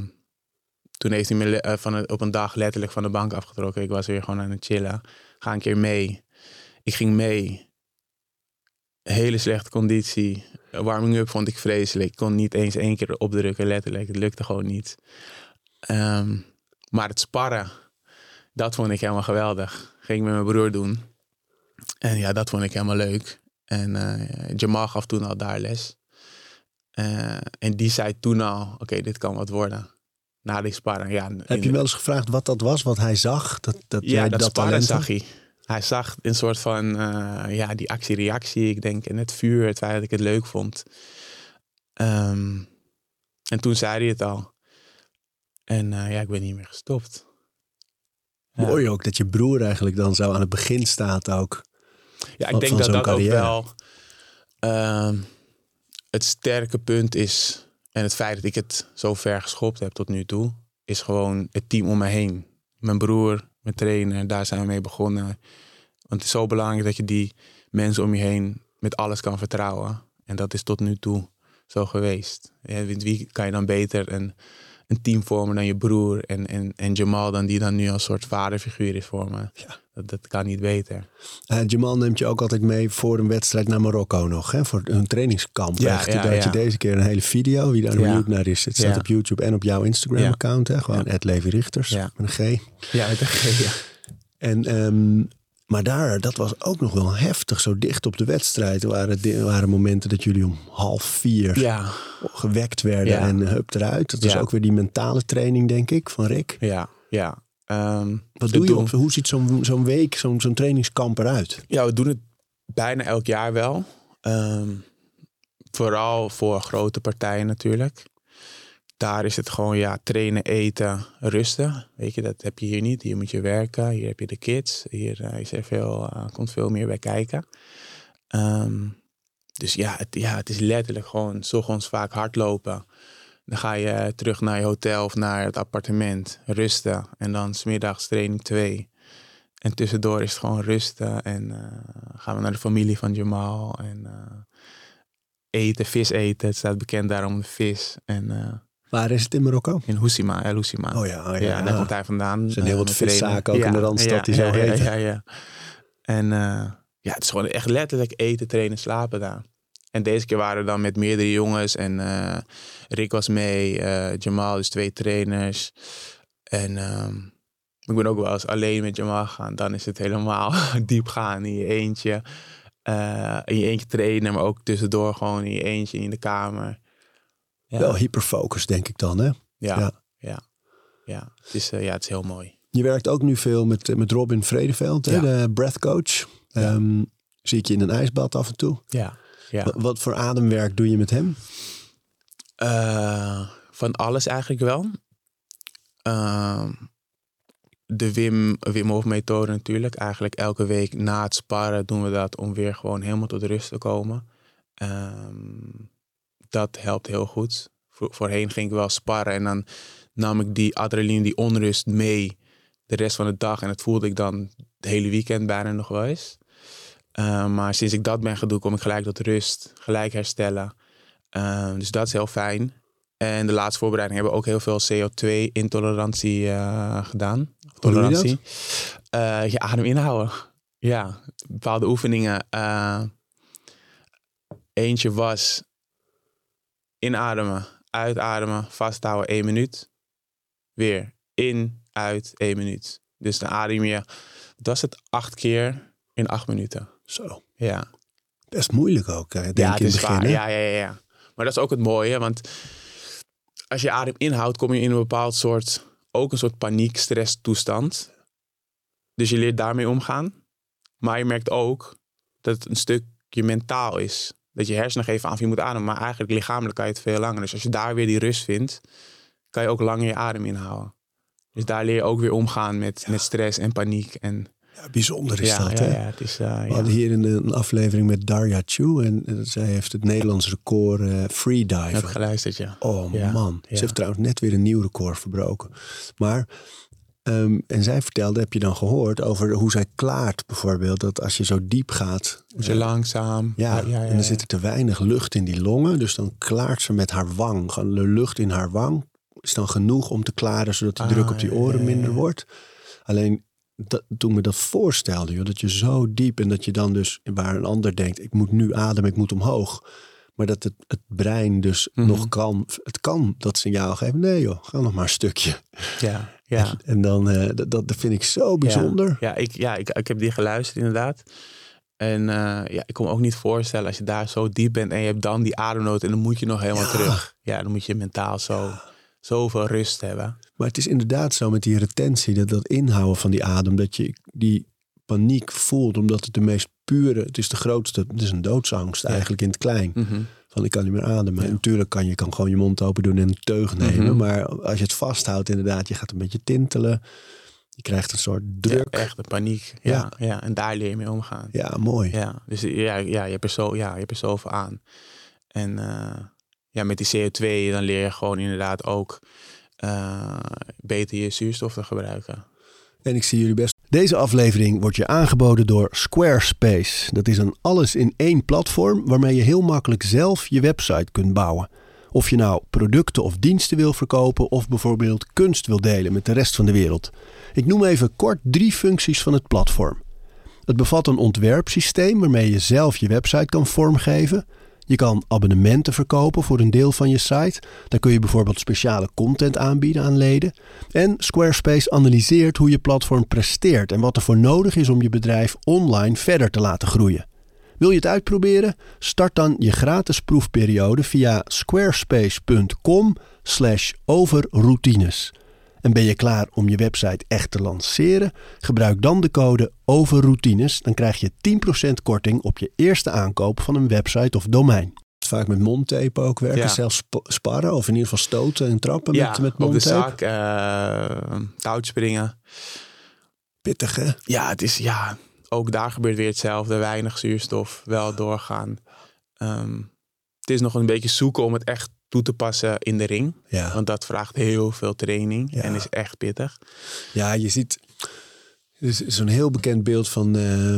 toen heeft hij me eh, van op een dag letterlijk van de bank afgetrokken. Ik was weer gewoon aan het chillen. Ga een keer mee. Ik ging mee. Hele slechte conditie. Warming up vond ik vreselijk. Ik kon niet eens één keer opdrukken, letterlijk. Het lukte gewoon niet. Ehm, maar het sparren, dat vond ik helemaal geweldig. Ging ik met mijn broer doen. En ja, dat vond ik helemaal leuk. En eh Jamal gaf toen al daar les. Eh, en die zei toen al, oké, dit kan wat worden. Na die sparren, ja. Heb je wel eens gevraagd wat dat was, wat hij zag? Dat, dat Ja, jij dat, dat sparren zag hij. hij zag een soort van, eh, ja, die actie-reactie. Ik denk, en het vuur, het feit dat ik het leuk vond. Ehm, en toen zei hij het al. En eh, ja, ik ben niet meer gestopt. Ja. Mooi ook dat je broer eigenlijk dan zo aan het begin staat ook. Ja, ik van- denk van dat dat carrière. ook wel ehm, het sterke punt is. En het feit dat ik het zo ver geschopt heb tot nu toe, is gewoon het team om me heen. Mijn broer, mijn trainer, daar zijn we mee begonnen. Want het is zo belangrijk dat je die mensen om je heen met alles kan vertrouwen. En dat is tot nu toe zo geweest. Wie kan je dan beter een, een team vormen dan je broer en, en, en Jamal dan die dan nu als soort vaderfiguur is voor me. Ja. Dat, dat kan niet beter. Eh, Jamal neemt je ook altijd mee voor een wedstrijd naar Marokko nog. Hè? Voor een trainingskamp. Ja, echt. ja, Daar had je ja. deze keer een hele video. Wie daar Ja. benieuwd naar is. Het staat Ja. op YouTube en op jouw Instagram account. Hè? Gewoon Ed Levi Richters. Ja. Met een G. Ja, met een ja. En, ehm, maar daar, dat was ook nog wel heftig. Zo dicht op de wedstrijd. Waren, waren momenten dat jullie om half vier Ja, gewekt werden. Ja. En hup eruit. Dat was Ja. ook weer die mentale training, denk ik, van Rick. ja, ja. Ehm, Wat doe je op? Hoe ziet zo'n zo'n week, zo'n zo'n trainingskamp eruit? Ja, we doen het bijna elk jaar wel. Ehm, vooral voor grote partijen natuurlijk. Daar is het gewoon ja, trainen, eten, rusten. Weet je, dat heb je hier niet. Hier moet je werken, hier heb je de kids. Hier eh, is er veel, eh, komt veel meer bij kijken. Ehm, dus ja het, ja, het is letterlijk gewoon 's vaak hardlopen. Dan ga je terug naar je hotel of naar het appartement, rusten. En dan smiddags training 2. En tussendoor is het gewoon rusten. En eh, gaan we naar de familie van Jamal. En eten, vis eten. Het staat bekend daarom vis. En Waar is het in Marokko? in Housima, El. Oh ja, oh ja, ja. daar komt hij vandaan. Er zijn heel eh, wat viszaken ook in de Randstad die zo ja, ja, ja, ja. En eh, ja, het is gewoon echt letterlijk eten, trainen, slapen daar. En deze keer waren we dan met meerdere jongens. En eh, Rick was mee, eh, Jamal, dus twee trainers. En ehm, ik ben ook wel eens alleen met Jamal gegaan. Dan is het helemaal diep gaan in je eentje. In je eentje trainen, maar ook tussendoor gewoon in je eentje in de kamer. Ja, Wel hyperfocus, denk ik dan, hè? ja, ja. ja. Het, is, eh, ja het is heel mooi. Je werkt ook nu veel met, eh, met Robin Vredeveld, hè, de breathcoach. Ja. Ehm, zie ik je in een ijsbad af en toe. Ja, ja. Wat, wat voor ademwerk doe je met hem? Eh, van alles eigenlijk wel. Ehm, de Wim, Wim Hof methode natuurlijk. Eigenlijk elke week na het sparren doen we dat om weer gewoon helemaal tot rust te komen. Ehm, dat helpt heel goed. Voor, voorheen ging ik wel sparren en dan nam ik die adrenaline, die onrust mee de rest van de dag. En dat voelde ik dan het hele weekend bijna nog wel eens. Eh, maar sinds ik dat ben gaan doen, kom ik gelijk tot rust, gelijk herstellen. Eh, dus dat is heel fijn. En de laatste voorbereiding hebben we ook heel veel CO2-intolerantie eh, gedaan. Je? Tolerantie. Eh, je adem inhouden. Ja, bepaalde oefeningen. Eentje was inademen, uitademen, vasthouden één minuut. Weer in, uit, één minuut. Dus dan adem je, dat was het acht keer in acht minuten. Zo, Ja, best moeilijk ook, hè, denk ja ik het in het is begin. Ja, ja, ja, ja. Maar dat is ook het mooie, want als je adem inhoudt, kom je in een bepaald soort, ook een soort paniek, stress toestand. Dus je leert daarmee omgaan. Maar je merkt ook dat het een stukje mentaal is. Dat je hersenen geven aan of je moet ademen, maar eigenlijk lichamelijk kan je het veel langer. Dus als je daar weer die rust vindt, kan je ook langer je adem inhouden. Dus daar leer je ook weer omgaan met, met stress en paniek. En, Ja, bijzonder is ja, dat, hè? ja, het is, eh, We hadden hier in de- een aflevering met Darja Chu. En zij heeft het Nederlands record eh Ik heb freediver. geluisterd, ja. Oh Ja, man, ze heeft trouwens net weer een nieuw record verbroken. Maar, ehm, en zij vertelde, heb je dan gehoord, over hoe zij klaart bijvoorbeeld. Dat als je zo diep gaat, Moet je eh, langzaam. Ja, ja, ja, en dan zit er te weinig lucht in die longen. Dus dan klaart ze met haar wang. Gewoon de lucht in haar wang is dan genoeg om te klaren, zodat de Ah, druk op die oren minder wordt. Alleen dat, toen me dat voorstelde, joh, dat je zo diep en dat je dan dus, waar een ander denkt, ik moet nu ademen, ik moet omhoog. Maar dat het, het brein dus Mhm. nog kan, het kan dat signaal geven. Nee joh, ga nog maar een stukje. Ja, ja. En dan, eh, dat, dat vind ik zo bijzonder. Ja, ik, ja ik, ik heb die geluisterd inderdaad. En eh, ja, ik kon me ook niet voorstellen als je daar zo diep bent en je hebt dan die ademnood en dan moet je nog helemaal Ja. terug. Ja, dan moet je mentaal zo, zoveel rust hebben. Maar het is inderdaad zo met die retentie, dat, dat inhouden van die adem, dat je die paniek voelt, omdat het de meest pure, het is de grootste, het is een doodsangst eigenlijk in het klein. Mhm. Van ik kan niet meer ademen. En natuurlijk kan je kan gewoon je mond open doen en een teug nemen. Mhm. Maar als je het vasthoudt, inderdaad, je gaat een beetje tintelen. Je krijgt een soort druk. Ja, echt de paniek. Ja. Ja. Ja. en daar leer je mee omgaan. Ja, mooi. Ja, dus ja, ja, je, hebt er zo, ja je hebt er zoveel aan. En eh, ja, met die CO2 dan leer je gewoon inderdaad ook eh, beter je zuurstof te gebruiken. En ik zie jullie best. Deze aflevering wordt je aangeboden door Squarespace. Dat is een alles-in-één platform waarmee je heel makkelijk zelf je website kunt bouwen. Of je nou producten of diensten wil verkopen of bijvoorbeeld kunst wil delen met de rest van de wereld. Ik noem even kort drie functies van het platform. Het bevat een ontwerpsysteem waarmee je zelf je website kan vormgeven. Je kan abonnementen verkopen voor een deel van je site. Dan kun je bijvoorbeeld speciale content aanbieden aan leden. En Squarespace analyseert hoe je platform presteert en wat er voor nodig is om je bedrijf online verder te laten groeien. Wil je het uitproberen? Start dan je gratis proefperiode via squarespace.com/overroutines. En ben je klaar om je website echt te lanceren? Gebruik dan de code OVERROUTINES. Dan krijg je 10% korting op je eerste aankoop van een website of domein. Vaak met mondtape ook werken, Ja. zelfs sp- sparren of in ieder geval stoten en trappen ja, met, met op de mondtape. zak, eh touwspringen. Pittig hè? Ja, het is ja, ook daar gebeurt weer hetzelfde. Weinig zuurstof, wel doorgaan. Ehm, het is nog een beetje zoeken om het echt toe te passen in de ring. Ja. Want dat vraagt heel veel training Ja. en is echt pittig. Ja, je ziet is zo'n heel bekend beeld van eh,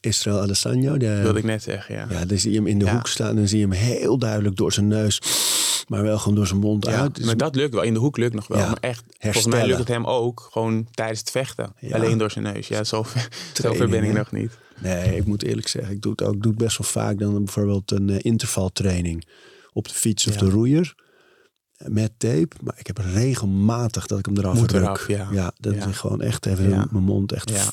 Israël Adesanya. De, wilde ik net zeggen, ja. Ja, dan zie je hem in de Ja. hoek staan en dan zie je hem heel duidelijk door zijn neus, maar wel gewoon door zijn mond Ja, uit. Dus maar dat lukt wel. In de hoek lukt nog wel. Ja, Maar echt, volgens mij lukt het hem ook gewoon tijdens het vechten. Ja. Alleen door zijn neus. Ja, zover, ben ik nog niet. Nee, ik moet eerlijk zeggen, ik doe het ook ik doe het best wel vaak dan bijvoorbeeld een eh, intervaltraining op de fiets of Ja. de roeier met tape. Maar ik heb regelmatig dat ik hem eraf Moet eraf, ja. dat Ja. is gewoon echt even Ja. mijn mond echt. Ja.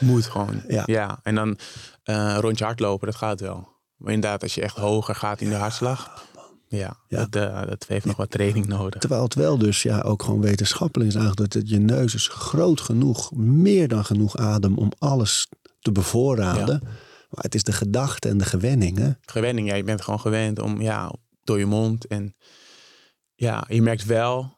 Moet gewoon. Ja. Ja. En dan eh rondje hardlopen, dat gaat wel. Maar inderdaad, als je echt hoger gaat in de hartslag. Ja, Ja. Dat, eh, dat heeft nog wat training nodig. Terwijl het wel dus ja, ook gewoon wetenschappelijk is aangeduid dat je neus is groot genoeg, meer dan genoeg adem om alles te bevoorraden. Maar het is de gedachte en de gewenning. Hè? Gewenning, ja, je bent gewoon gewend om, ja, door je mond. En ja, je merkt wel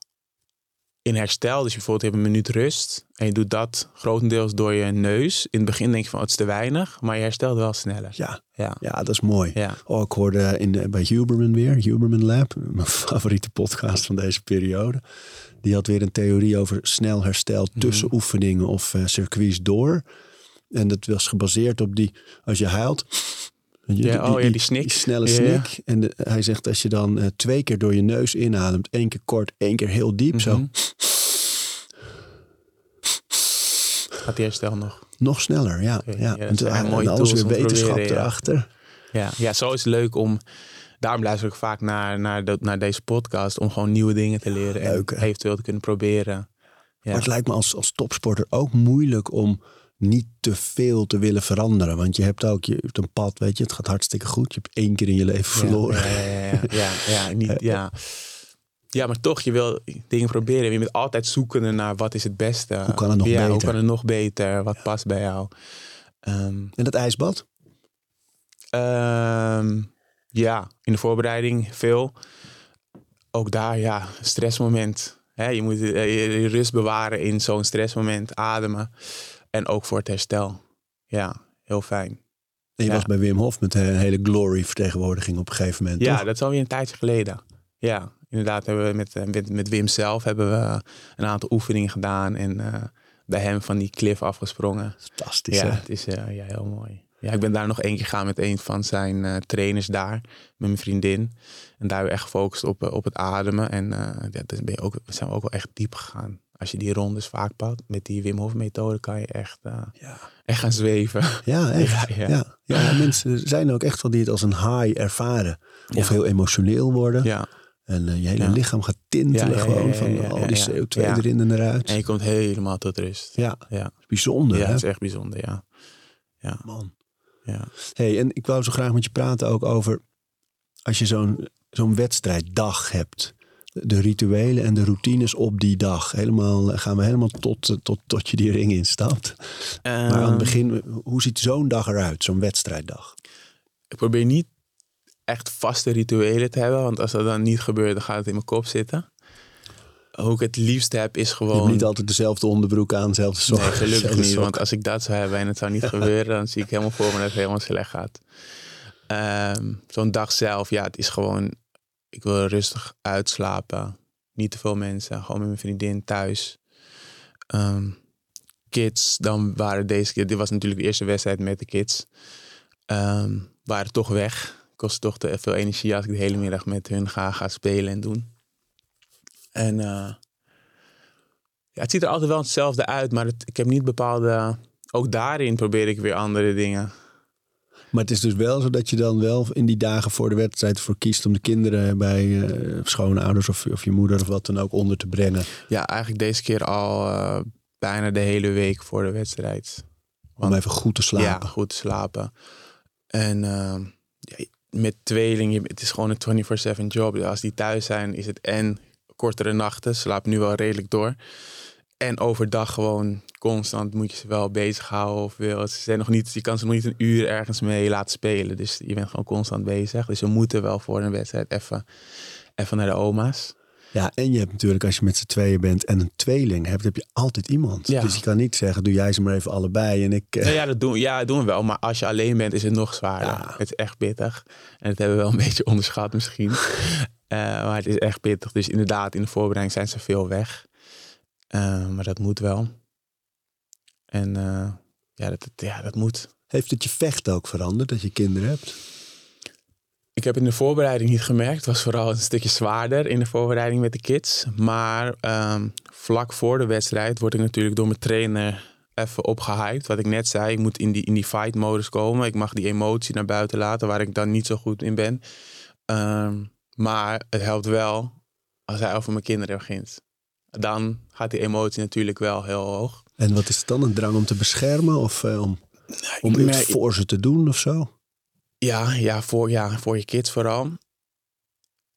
in herstel, dus je bijvoorbeeld hebt een minuut rust. En je doet dat grotendeels door je neus. In het begin denk je van, oh, het is te weinig. Maar je herstelt wel sneller. Ja, Ja. ja, dat is mooi. Ja. Oh, ik hoorde in de, bij Huberman weer, Huberman Lab, mijn favoriete podcast van deze periode. Die had weer een theorie over snel herstel tussen oefeningen of eh, circuits door. En dat was gebaseerd op die, als je huilt. je- Ja, oh ja, die snik. Die snelle Ja, ja. snik. En de- hij zegt als je dan eh, twee keer door je neus inademt, één keer kort, één keer heel diep, zo Mhm. Gaat die herstel nog? nog sneller. Ja, ja. en, toen- en alles weer wetenschap proberen, erachter. Ja, ja, zo is het leuk om. Daarom luister ik vaak naar, naar, de- naar deze podcast. Om gewoon nieuwe dingen te leren. Leuk, en eventueel te kunnen proberen. Ja. Maar het lijkt me als, als topsporter ook moeilijk om niet te veel te willen veranderen. Want je hebt ook je hebt een pad, weet je, het gaat hartstikke goed. Je hebt één keer in je leven verloren. Ja, ja, ja, ja, ja, niet, ja. ja, maar toch, je wil dingen proberen. Je bent altijd zoekende naar wat is het beste. Hoe kan het nog ja, Hoe beter? kan het nog beter? Wat past bij jou? Ehm, En het ijsbad? Ehm, ja, in de voorbereiding veel. Ook daar, ja, stressmoment. Je moet eh, je, je rust bewaren in zo'n stressmoment, ademen. En ook voor het herstel. Ja, heel fijn. En je Ja. was bij Wim Hof met een hele glory vertegenwoordiging op een gegeven moment. Ja, toch? dat is alweer een tijdje geleden. Ja, inderdaad hebben we met, met, met Wim zelf hebben we een aantal oefeningen gedaan. En eh, bij hem van die cliff afgesprongen. Fantastisch. Ja, hè? het is eh, ja, heel mooi. Ja, ik ben daar nog één keer gegaan met een van zijn eh, trainers daar, met mijn vriendin. En daar hebben we echt gefocust op, op het ademen. En ja, dan ben je ook, zijn we ook wel echt diep gegaan. Als je die rondes vaak pakt, met die Wim Hof methode kan je echt, eh, Ja. echt gaan zweven. Ja, echt. Ja, Ja, ja. ja. mensen zijn ook echt wel die het als een high ervaren. Of heel emotioneel worden. Ja, En eh, je hele lichaam gaat tintelen gewoon van al die ja. CO2 Ja. erin en eruit. en je komt helemaal tot rust. Ja, Ja, bijzonder ja het is echt bijzonder, ja. Ja, Man. ja. Hey, en ik wou zo graag met je praten ook over als je zo'n zo'n wedstrijddag hebt. De rituelen en de routines op die dag? Helemaal, gaan we helemaal tot, tot, tot je die ring instapt. maar aan het Ehm, begin, hoe ziet zo'n dag eruit, zo'n wedstrijddag? Ik probeer niet echt vaste rituelen te hebben. Want als dat dan niet gebeurt, dan gaat het in mijn kop zitten. Hoe ik het liefst heb, is Je gewoon... hebt niet altijd dezelfde onderbroek aan, dezelfde sokken. Nee, gelukkig niet. Want als ik dat zou hebben en het zou niet gebeuren, dan zie ik helemaal voor me dat het helemaal slecht gaat. Ehm, Zo'n dag zelf, ja, het is gewoon, ik wil rustig uitslapen. Niet te veel mensen, gewoon met mijn vriendin thuis. Ehm, kids, dan waren deze keer, dit was natuurlijk de eerste wedstrijd met de kids, Ehm, waren toch weg. Kost toch te veel energie als ik de hele middag met hun ga, ga spelen en doen. En eh, ja, het ziet er altijd wel hetzelfde uit, maar ik heb niet bepaalde. Ook daarin probeer ik weer andere dingen. Maar het is dus wel zo dat je dan wel in die dagen voor de wedstrijd voor kiest om de kinderen bij eh schoonouders of, of je moeder of wat dan ook onder te brengen. Ja, eigenlijk deze keer al eh, bijna de hele week voor de wedstrijd. Om even goed te slapen. Ja, goed te slapen. En ja, met tweeling, het is gewoon een 24-7 job. Als die thuis zijn, is het en kortere nachten. Slapen nu wel redelijk door. En overdag gewoon constant moet je ze wel bezighouden. Of wil. Ze zijn nog niet, je kan ze nog niet een uur ergens mee laten spelen. Dus je bent gewoon constant bezig. Dus we moeten wel voor een wedstrijd even, even naar de oma's. Ja, en je hebt natuurlijk als je met z'n tweeën bent en een tweeling hebt, heb je altijd iemand. Ja. Dus je kan niet zeggen, doe jij ze maar even allebei en ik... eh, Nou ja, dat doen, ja, dat doen we wel. Maar als je alleen bent, is het nog zwaarder. Ja. Het is echt pittig. En dat hebben we wel een beetje onderschat misschien. Eh, maar het is echt pittig. Dus inderdaad, in de voorbereiding zijn ze veel weg. Eh, maar dat moet wel. En eh, ja, dat, ja, dat moet. Heeft het je vechten ook veranderd dat je kinderen hebt? Ik heb in de voorbereiding niet gemerkt. Het was vooral een stukje zwaarder in de voorbereiding met de kids. Maar ehm, vlak voor de wedstrijd word ik natuurlijk door mijn trainer even opgehyped. Wat ik net zei, ik moet in die, in die fight-modus komen. Ik mag die emotie naar buiten laten, waar ik dan niet zo goed in ben. Ehm, maar het helpt wel als hij over mijn kinderen begint. Dan gaat die emotie natuurlijk wel heel hoog. En wat is het dan? Een drang om te beschermen of eh, om, om Ik iets merk- voor ze te doen of zo? Ja, ja, voor, ja, voor je kids vooral.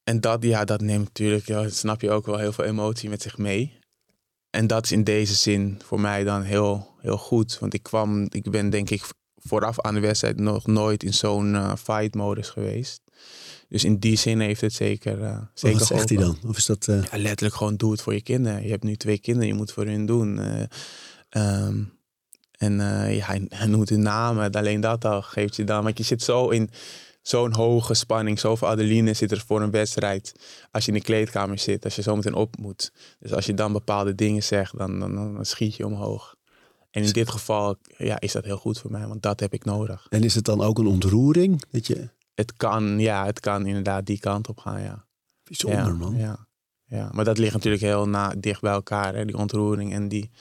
En dat, ja, dat neemt natuurlijk, ja, snap je ook wel, heel veel emotie met zich mee. En dat is in deze zin voor mij dan heel, heel goed. Want ik kwam, ik ben denk ik vooraf aan de wedstrijd nog nooit in zo'n eh, fight-modus geweest. Dus in die zin heeft het zeker, eh zeker wat zegt hij dan? Of is dat... eh, Ja, letterlijk gewoon doe het voor je kinderen. Je hebt nu twee kinderen, je moet voor hun doen. Eh, ehm, en ja, hij, hij noemt hun namen. Alleen dat al geeft je dan. Want je zit zo in zo'n hoge spanning. Zoveel adrenaline zit er voor een wedstrijd. Als je in de kleedkamer zit. Als je zo meteen op moet. Dus als je dan bepaalde dingen zegt, dan, dan, dan schiet je omhoog. En in dit geval ja, is dat heel goed voor mij. Want dat heb ik nodig. en is het dan ook een ontroering? Dat je... Het kan, ja, het kan inderdaad die kant op gaan, ja. Bijzonder ja, man. Ja, ja, maar dat ligt natuurlijk heel na, dicht bij elkaar. Hè? Die ontroering en die,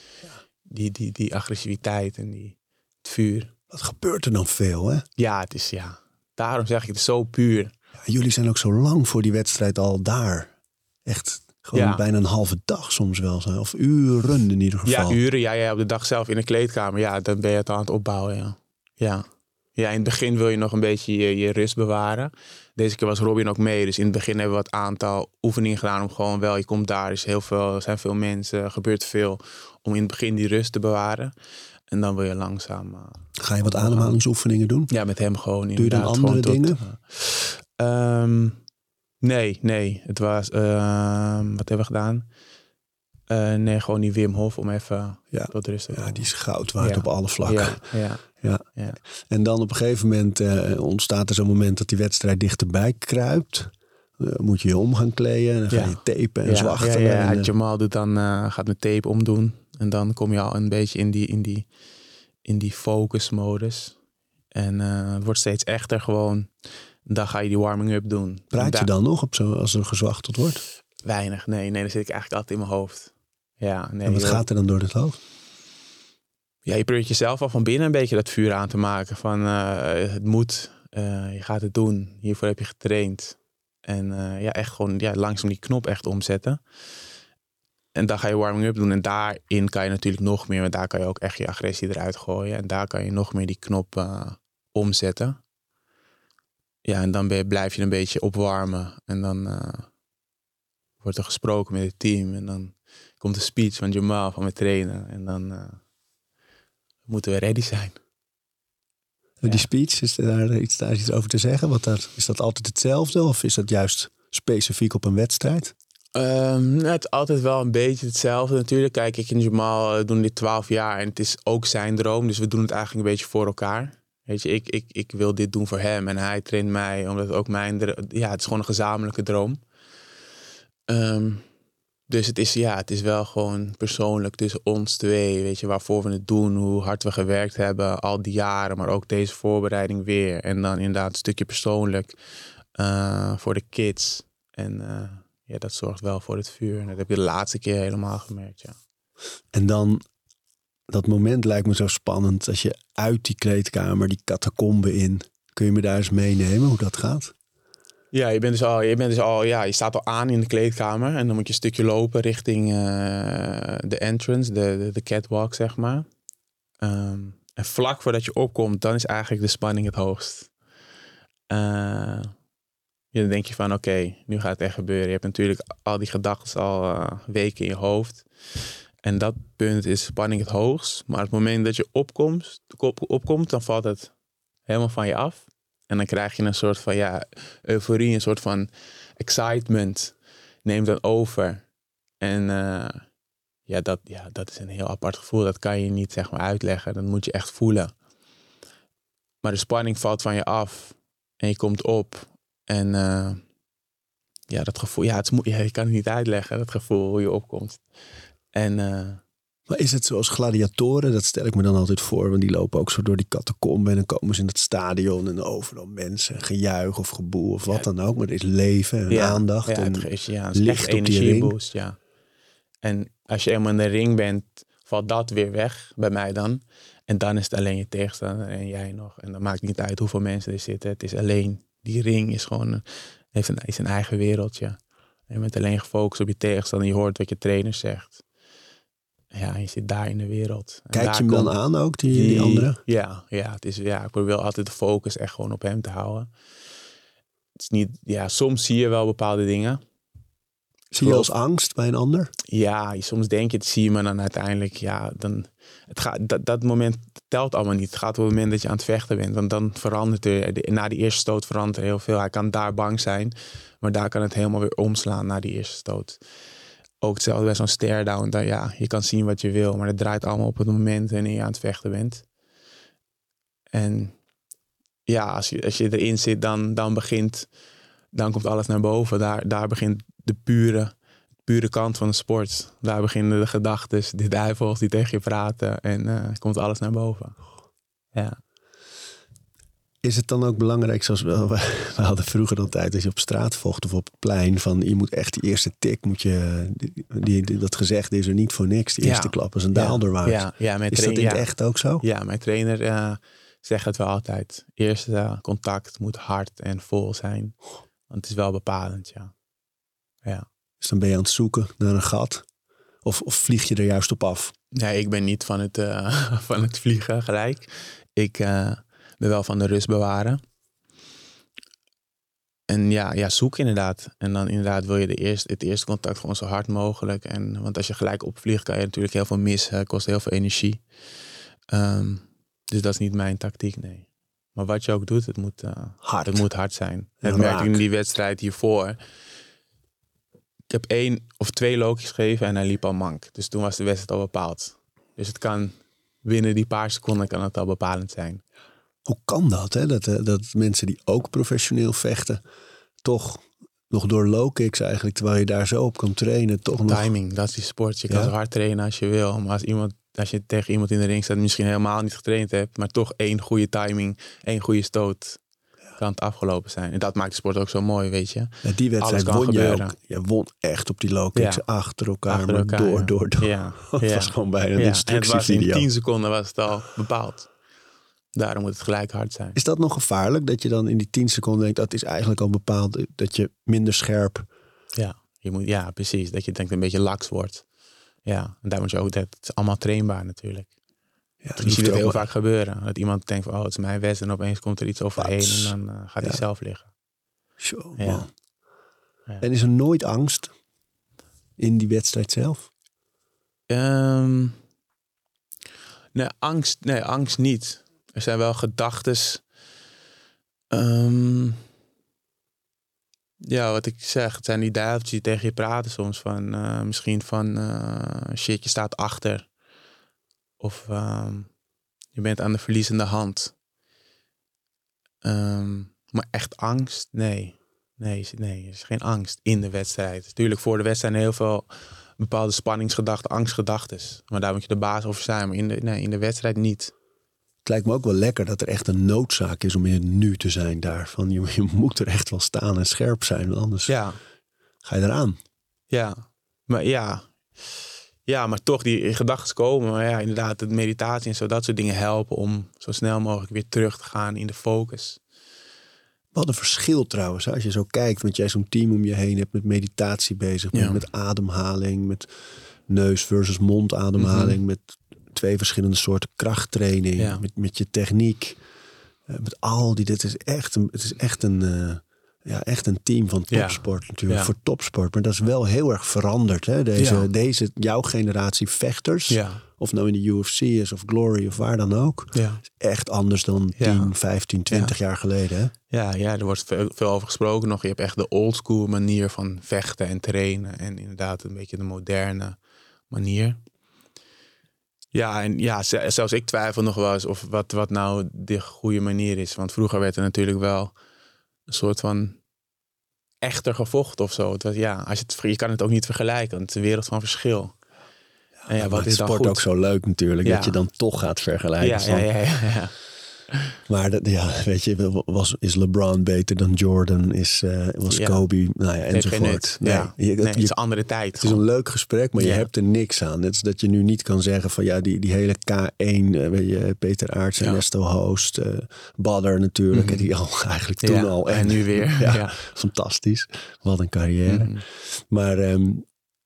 die, die, die agressiviteit en die, het vuur. Wat gebeurt er dan veel hè? Ja, het is ja. Daarom zeg ik het is zo puur. Ja, jullie zijn ook zo lang voor die wedstrijd al daar. Echt gewoon Ja. bijna een halve dag soms wel. Of uren in ieder geval. Ja, uren. Ja, ja, op de dag zelf in de kleedkamer. Ja, dan ben je het aan het opbouwen. Ja. Ja. Ja, in het begin wil je nog een beetje je, je rust bewaren. Deze keer was Robin ook mee. Dus in het begin hebben we wat aantal oefeningen gedaan. Om gewoon wel, je komt daar, er, is heel veel, er zijn veel mensen, er gebeurt veel. Om in het begin die rust te bewaren. En dan wil je langzaam. eh, Ga je wat ademhalingsoefeningen doen? Ja, met hem gewoon Doe je dan andere dingen? eh, ehm, nee, nee. Het was... ehm, wat hebben we gedaan? Eh, nee, gewoon die Wim Hof om even Ja. tot rust te Ja, komen. die is goud waard Ja. op alle vlakken. Ja, ja. Ja. Ja. En dan op een gegeven moment eh, ontstaat er zo'n moment dat die wedstrijd dichterbij kruipt. Eh, moet je je om gaan kleden en dan ga Ja. je tapen en ja, zwachtelen. Ja, ja, en, eh, Jamal doet dan, gaat met tape omdoen. En dan kom je al een beetje in die, in die, in die focus-modus. En het wordt steeds echter gewoon. Dan ga je die warming-up doen. praat je dan nog op zo, als er gezwachteld wordt? Weinig, nee. Nee, dan zit ik eigenlijk altijd in mijn hoofd. Ja, nee. en wat joh. gaat er dan door het hoofd? Ja, je probeert jezelf al van binnen een beetje dat vuur aan te maken. Van eh, het moet, eh, je gaat het doen. Hiervoor heb je getraind. En eh, ja, echt gewoon ja, langzaam die knop echt omzetten. En dan ga je warming-up doen. En daarin kan je natuurlijk nog meer, want daar kan je ook echt je agressie eruit gooien. En daar kan je nog meer die knop omzetten. Ja, en dan blijf je een beetje opwarmen. En dan, wordt er gesproken met het team. En dan komt de speech van Jamal, van mijn trainer. En dan moeten we ready zijn. Die speech, is daar iets, daar iets over te zeggen? Wat daar, is dat altijd hetzelfde of is dat juist specifiek op een wedstrijd? Um, het is altijd wel een beetje hetzelfde natuurlijk. Kijk, ik en Jamal uh, doen dit 12 jaar en het is ook zijn droom. Dus we doen het eigenlijk een beetje voor elkaar. Weet je, ik, ik, ik wil dit doen voor hem en hij traint mij, omdat het ook mijn... Ja, het is gewoon een gezamenlijke droom. Um, dus het is, ja, het is wel gewoon persoonlijk tussen ons twee. Weet je, waarvoor we het doen, hoe hard we gewerkt hebben al die jaren, maar ook deze voorbereiding weer. En dan inderdaad een stukje persoonlijk uh, voor de kids. En uh, ja, dat zorgt wel voor het vuur. Dat heb je de laatste keer helemaal gemerkt, ja. En dan, dat moment lijkt me zo spannend als je uit die kleedkamer, die catacombe in. Kun je me daar eens meenemen hoe dat gaat? Ja, je bent dus al, je bent dus al, ja, je staat al aan in de kleedkamer en dan moet je een stukje lopen richting uh, de entrance, de, de, catwalk, zeg maar. Um, en vlak voordat je opkomt, dan is eigenlijk de spanning het hoogst. Uh, dan denk je van, oké, nu gaat het echt gebeuren. Je hebt natuurlijk al die gedachten al uh, weken in je hoofd. En dat punt is spanning het hoogst. Maar op het moment dat je opkomt, op, opkomt, dan valt het helemaal van je af. En dan krijg je een soort van ja, euforie, een soort van excitement neemt dan over. En uh, ja, dat, ja, dat is een heel apart gevoel. Dat kan je niet zeg maar uitleggen. Dat moet je echt voelen. Maar de spanning valt van je af. En je komt op. En uh, ja, dat gevoel, ja, het is, ja, je kan het niet uitleggen, dat gevoel, hoe je opkomt. En uh, maar is het zoals gladiatoren? Dat stel ik me dan altijd voor. Want die lopen ook zo door die catacomben. En dan komen ze in het stadion. En overal mensen. Gejuich of geboel of wat dan ook. Maar er is leven en aandacht. Ja, en is, ja, het is echt energieboost. Ja. En als je eenmaal in de ring bent, valt dat weer weg bij mij dan. En dan is het alleen je tegenstander en jij nog. En dan maakt het niet uit hoeveel mensen er zitten. Het is alleen, die ring is gewoon, heeft een, is een eigen wereldje. En je bent alleen gefocust op je tegenstander. Je hoort wat je trainer zegt ja, je zit daar in de wereld. Kijk je hem dan aan ook, die, die, andere? Ja, ja, het is, ja, ik probeer altijd de focus echt gewoon op hem te houden. Het is niet, ja, soms zie je wel bepaalde dingen. Zie je als angst bij een ander? Ja, soms denk je het zie je, maar dan uiteindelijk, ja, dan, het gaat, dat, dat moment telt allemaal niet. Het gaat op het moment dat je aan het vechten bent. Want dan verandert er, na die eerste stoot verandert er heel veel. Hij kan daar bang zijn, maar daar kan het helemaal weer omslaan na die eerste stoot ook hetzelfde bij zo'n stare-down. Ja, je kan zien wat je wil, maar het draait allemaal op het moment wanneer je aan het vechten bent. En ja, als je, als je erin zit, dan, dan begint, dan komt alles naar boven. Daar, daar begint de pure, pure kant van de sport. Daar beginnen de gedachten, de duivels die tegen je praten en uh, komt alles naar boven. Ja. Is het dan ook belangrijk, zoals we, we hadden vroeger altijd, als je op straat vocht of op het plein, van je moet echt die eerste tik, moet je, die, die dat gezegd is er niet voor niks. De eerste klap is een daalder waard. Ja, ja, mijn is dat in het echt ook zo? Ja, mijn trainer uh, zegt het wel altijd. Eerste uh, contact moet hard en vol zijn. Want het is wel bepalend, ja. ja. Dus dan ben je aan het zoeken naar een gat? Of, of vlieg je er juist op af? Nee, ik ben niet van het, uh, van het vliegen gelijk. Ik wel van de rust bewaren. En ja, ja, zoek inderdaad. En dan inderdaad wil je de eerste, het eerste contact gewoon zo hard mogelijk. En, want als je gelijk opvliegt, kan je natuurlijk heel veel missen. Kost heel veel energie. Um, dus dat is niet mijn tactiek, nee. Maar wat je ook doet, het moet, uh, hard. Het moet hard zijn. Dat merkte ik in die wedstrijd hiervoor. Ik heb één of twee lokies gegeven en hij liep al mank. Dus toen was de wedstrijd al bepaald. Dus het kan binnen die paar seconden kan het al bepalend zijn. Hoe kan dat, hè? Dat, eh, dat mensen die ook professioneel vechten, toch nog door low kicks eigenlijk, terwijl je daar zo op kan trainen, toch nog... Timing, dat is die sport. Je kan zo hard trainen als je wil. Maar als, iemand, als je tegen iemand in de ring staat, misschien helemaal niet getraind hebt, maar toch één goede timing, één goede stoot, kan het afgelopen zijn. En dat maakt de sport ook zo mooi, weet je. Ja, die wedstrijd won je ook. Je won echt op die low kicks achter elkaar, achter elkaar door, door, door. Ja. het was gewoon bijna een instructievideo. in 10 seconden was het al bepaald. Daarom moet het gelijk hard zijn. Is dat nog gevaarlijk? Dat je dan in die 10 seconden denkt, dat is eigenlijk al bepaald dat je minder scherp. Ja, je moet, ja precies. Dat je denkt een beetje laks wordt. Ja, en daar moet je ook, dat is allemaal trainbaar natuurlijk. Ja, je ziet het heel vaak gebeuren. Dat iemand denkt van, oh, het is mijn west. En opeens komt er iets overheen en dan uh, gaat hij zelf liggen. Zo, ja. ja. En is er nooit angst? in die wedstrijd zelf? Ehm, nee, angst, nee, angst niet. Er zijn wel gedachten. ehm, ja, wat ik zeg, het zijn die duiveltjes die tegen je praten soms. Van, eh, misschien van eh, shit, je staat achter. Of ehm, je bent aan de verliezende hand. Ehm, maar echt angst? Nee. Nee, nee, er is geen angst in de wedstrijd. Natuurlijk voor de wedstrijd heel veel bepaalde spanningsgedachten, angstgedachten. Maar daar moet je de baas over zijn. Maar in de, nee, in de wedstrijd niet. Het lijkt me ook wel lekker dat er echt een noodzaak is om in het nu te zijn daar. Van je, je moet er echt wel staan en scherp zijn, want anders Ja, ga je eraan. ja. Maar ja. Ja, maar toch die gedachten komen. Maar ja, inderdaad, de meditatie en zo, dat soort dingen helpen om zo snel mogelijk weer terug te gaan in de focus. Wat een verschil trouwens, als je zo kijkt, want jij zo'n team om je heen hebt met meditatie bezig, Ja. met ademhaling, met neus versus mondademhaling, Mhm. met twee verschillende soorten krachttraining, Ja. met, met je techniek, eh, met al die, dit is echt een, het is echt een, eh, ja, echt een team van Ja. topsport natuurlijk, Ja. voor topsport, maar dat is wel heel erg veranderd, hè? Deze, deze, jouw generatie vechters, Ja, of nou in de UFC is of Glory of waar dan ook, ja. echt anders dan Ja. 10, 15, 20 jaar geleden, hè? Ja, ja, er wordt veel, veel over gesproken nog. Je hebt echt de oldschool manier van vechten en trainen. En inderdaad een beetje de moderne manier. Ja, en ja, ze- zelfs ik twijfel nog wel eens of wat, wat nou de goede manier is. Want vroeger werd er natuurlijk wel een soort van echter gevochten of zo. Het was, ja, als je, het, je kan het ook niet vergelijken. want Het is een wereld van verschil. En ja, Dat wat is dan sport goed? ook zo leuk natuurlijk, Ja. dat je dan toch gaat vergelijken. ja, ja, ja, ja. Maar dat, ja, weet je, was, is LeBron beter dan Jordan? Is, eh, was Ja. Kobe? Nou ja, Het enzovoort. ja. nee, het, het is een andere tijd. het is een leuk gesprek, maar je hebt er niks aan. Net is dat je nu niet kan zeggen van ja, die, die hele K1, eh, weet je, Peter Aarts, Ja. Ernesto Hoost, eh Badder natuurlijk, Mhm. die al eigenlijk toen al. en nu weer. Ja. Fantastisch, wat een carrière. Mhm. Maar ehm,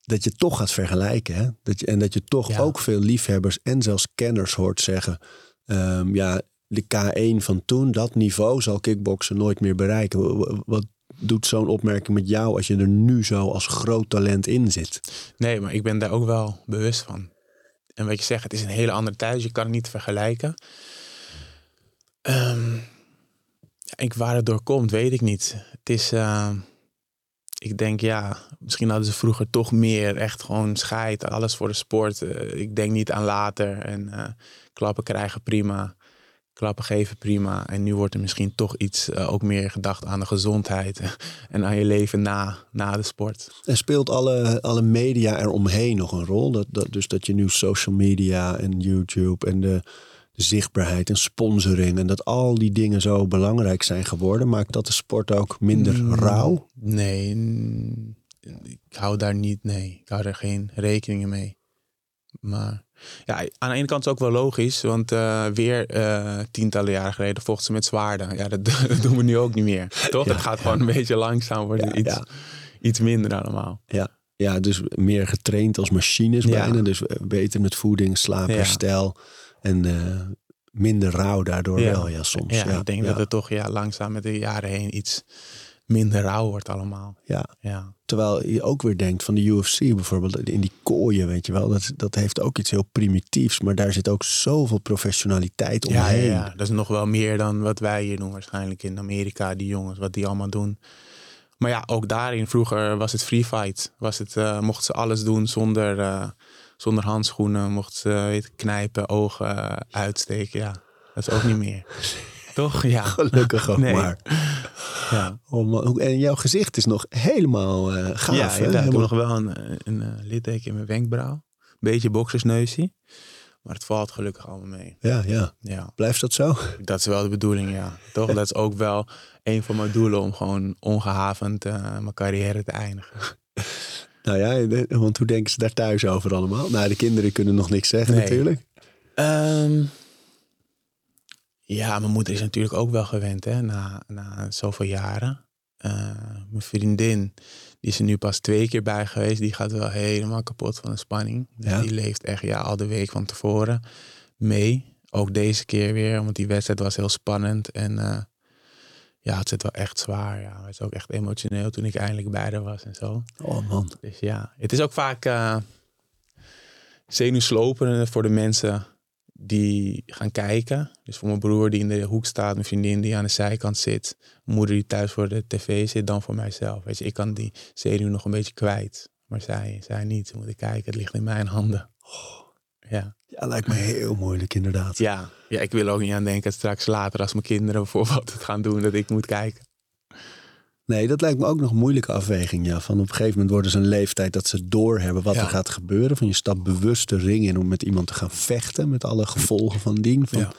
dat je toch gaat vergelijken. Hè? Dat je, en dat je toch Ja. ook veel liefhebbers en zelfs kenners hoort zeggen. ehm, ja, de K1 van toen, dat niveau zal kickboksen nooit meer bereiken. Wat doet zo'n opmerking met jou als je er nu zo als groot talent in zit? Nee, maar ik ben daar ook wel bewust van. En wat je zegt, het is een hele andere tijd. Je kan het niet vergelijken. Ehm, ik, waar het door komt, weet ik niet. Het is... eh, ik denk, ja, misschien hadden ze vroeger toch meer echt gewoon scheid. Alles voor de sport. Eh, ik denk niet aan later. En eh, klappen krijgen prima. Klappen geven prima. En nu wordt er misschien toch iets eh, ook meer gedacht aan de gezondheid. en aan je leven na, na de sport. En speelt alle, alle media eromheen nog een rol? Dat, dat, dus dat je nu social media en YouTube en de, de zichtbaarheid en sponsoring... en dat al die dingen zo belangrijk zijn geworden... maakt dat de sport ook minder Mm. rauw? Nee, ik hou daar niet, nee, ik hou daar geen rekeningen mee. Maar ja, aan de ene kant is het ook wel logisch, want eh, weer eh, tientallen jaren geleden vochten ze met zwaarden. Ja, dat, dat doen we nu ook niet meer. Toch? Ja, het gaat ja. gewoon een beetje langzaam worden, Ja, iets, ja. iets minder allemaal. Ja, dus meer getraind als machines Ja. bijna. Dus beter met voeding, slaap, Ja. herstel. En eh, minder rauw daardoor Ja. wel, ja, soms. Ja, Ja, ik denk ja. dat het toch ja, langzaam met de jaren heen iets minder rauw wordt allemaal. Ja. Ja, Terwijl je ook weer denkt van de UFC bijvoorbeeld, in die kooien, weet je wel. Dat, dat heeft ook iets heel primitiefs. Maar daar zit ook zoveel professionaliteit ja, ja, omheen. ja, dat is nog wel meer dan wat wij hier doen waarschijnlijk in Amerika, die jongens, wat die allemaal doen. Maar ja, ook daarin vroeger was het free fight. Was het, eh, mochten ze alles doen zonder, eh, zonder handschoenen. Mochten ze knijpen, ogen eh, uitsteken. Ja, dat is ook niet meer. Toch? Ja. Gelukkig ook Nee. maar. Ja, man. Hoe- en jouw gezicht is nog helemaal eh gaaf. ja hè? inderdaad. ik heb nog wel een, een, een eh, litteken in mijn wenkbrauw. Beetje boksersneusje. Maar het valt gelukkig allemaal mee. ja, ja. Ja, Blijft dat zo? dat is wel de bedoeling, ja. Toch? Dat is ook wel een van mijn doelen om gewoon ongehavend eh, mijn carrière te eindigen. Nou ja, want hoe denken ze daar thuis over allemaal? Nou, de kinderen kunnen nog niks zeggen Nee. natuurlijk. Ehm, ja, mijn moeder is natuurlijk ook wel gewend, hè, na, na zoveel jaren. Eh, mijn vriendin, die is er nu pas twee keer bij geweest, die gaat wel helemaal kapot van de spanning. Dus Ja. Die leeft echt ja, al de week van tevoren mee. Ook deze keer weer, want die wedstrijd was heel spannend. En eh, ja, het zit wel echt zwaar. Ja. Het is ook echt emotioneel toen ik eindelijk bij haar was en zo. Oh man. Dus ja, het is ook vaak uh, zenuwslopend voor de mensen die gaan kijken. Dus voor mijn broer die in de hoek staat, mijn vriendin die aan de zijkant zit, mijn moeder die thuis voor de tv zit, dan voor mijzelf. Weet je, ik kan die zenuw nog een beetje kwijt. Maar zij, zij niet. Ze moeten kijken, het ligt in mijn handen. Oh. Ja. ja, lijkt me heel moeilijk inderdaad. Ja. ja, ik wil ook niet aan denken straks later als mijn kinderen bijvoorbeeld het gaan doen, dat ik moet kijken. Nee, dat lijkt me ook nog een moeilijke afweging. Ja. Van op een gegeven moment worden ze een leeftijd dat ze doorhebben wat er gaat gebeuren. Van je stapt bewust de ring in om met iemand te gaan vechten. Met alle gevolgen van. Van, ja.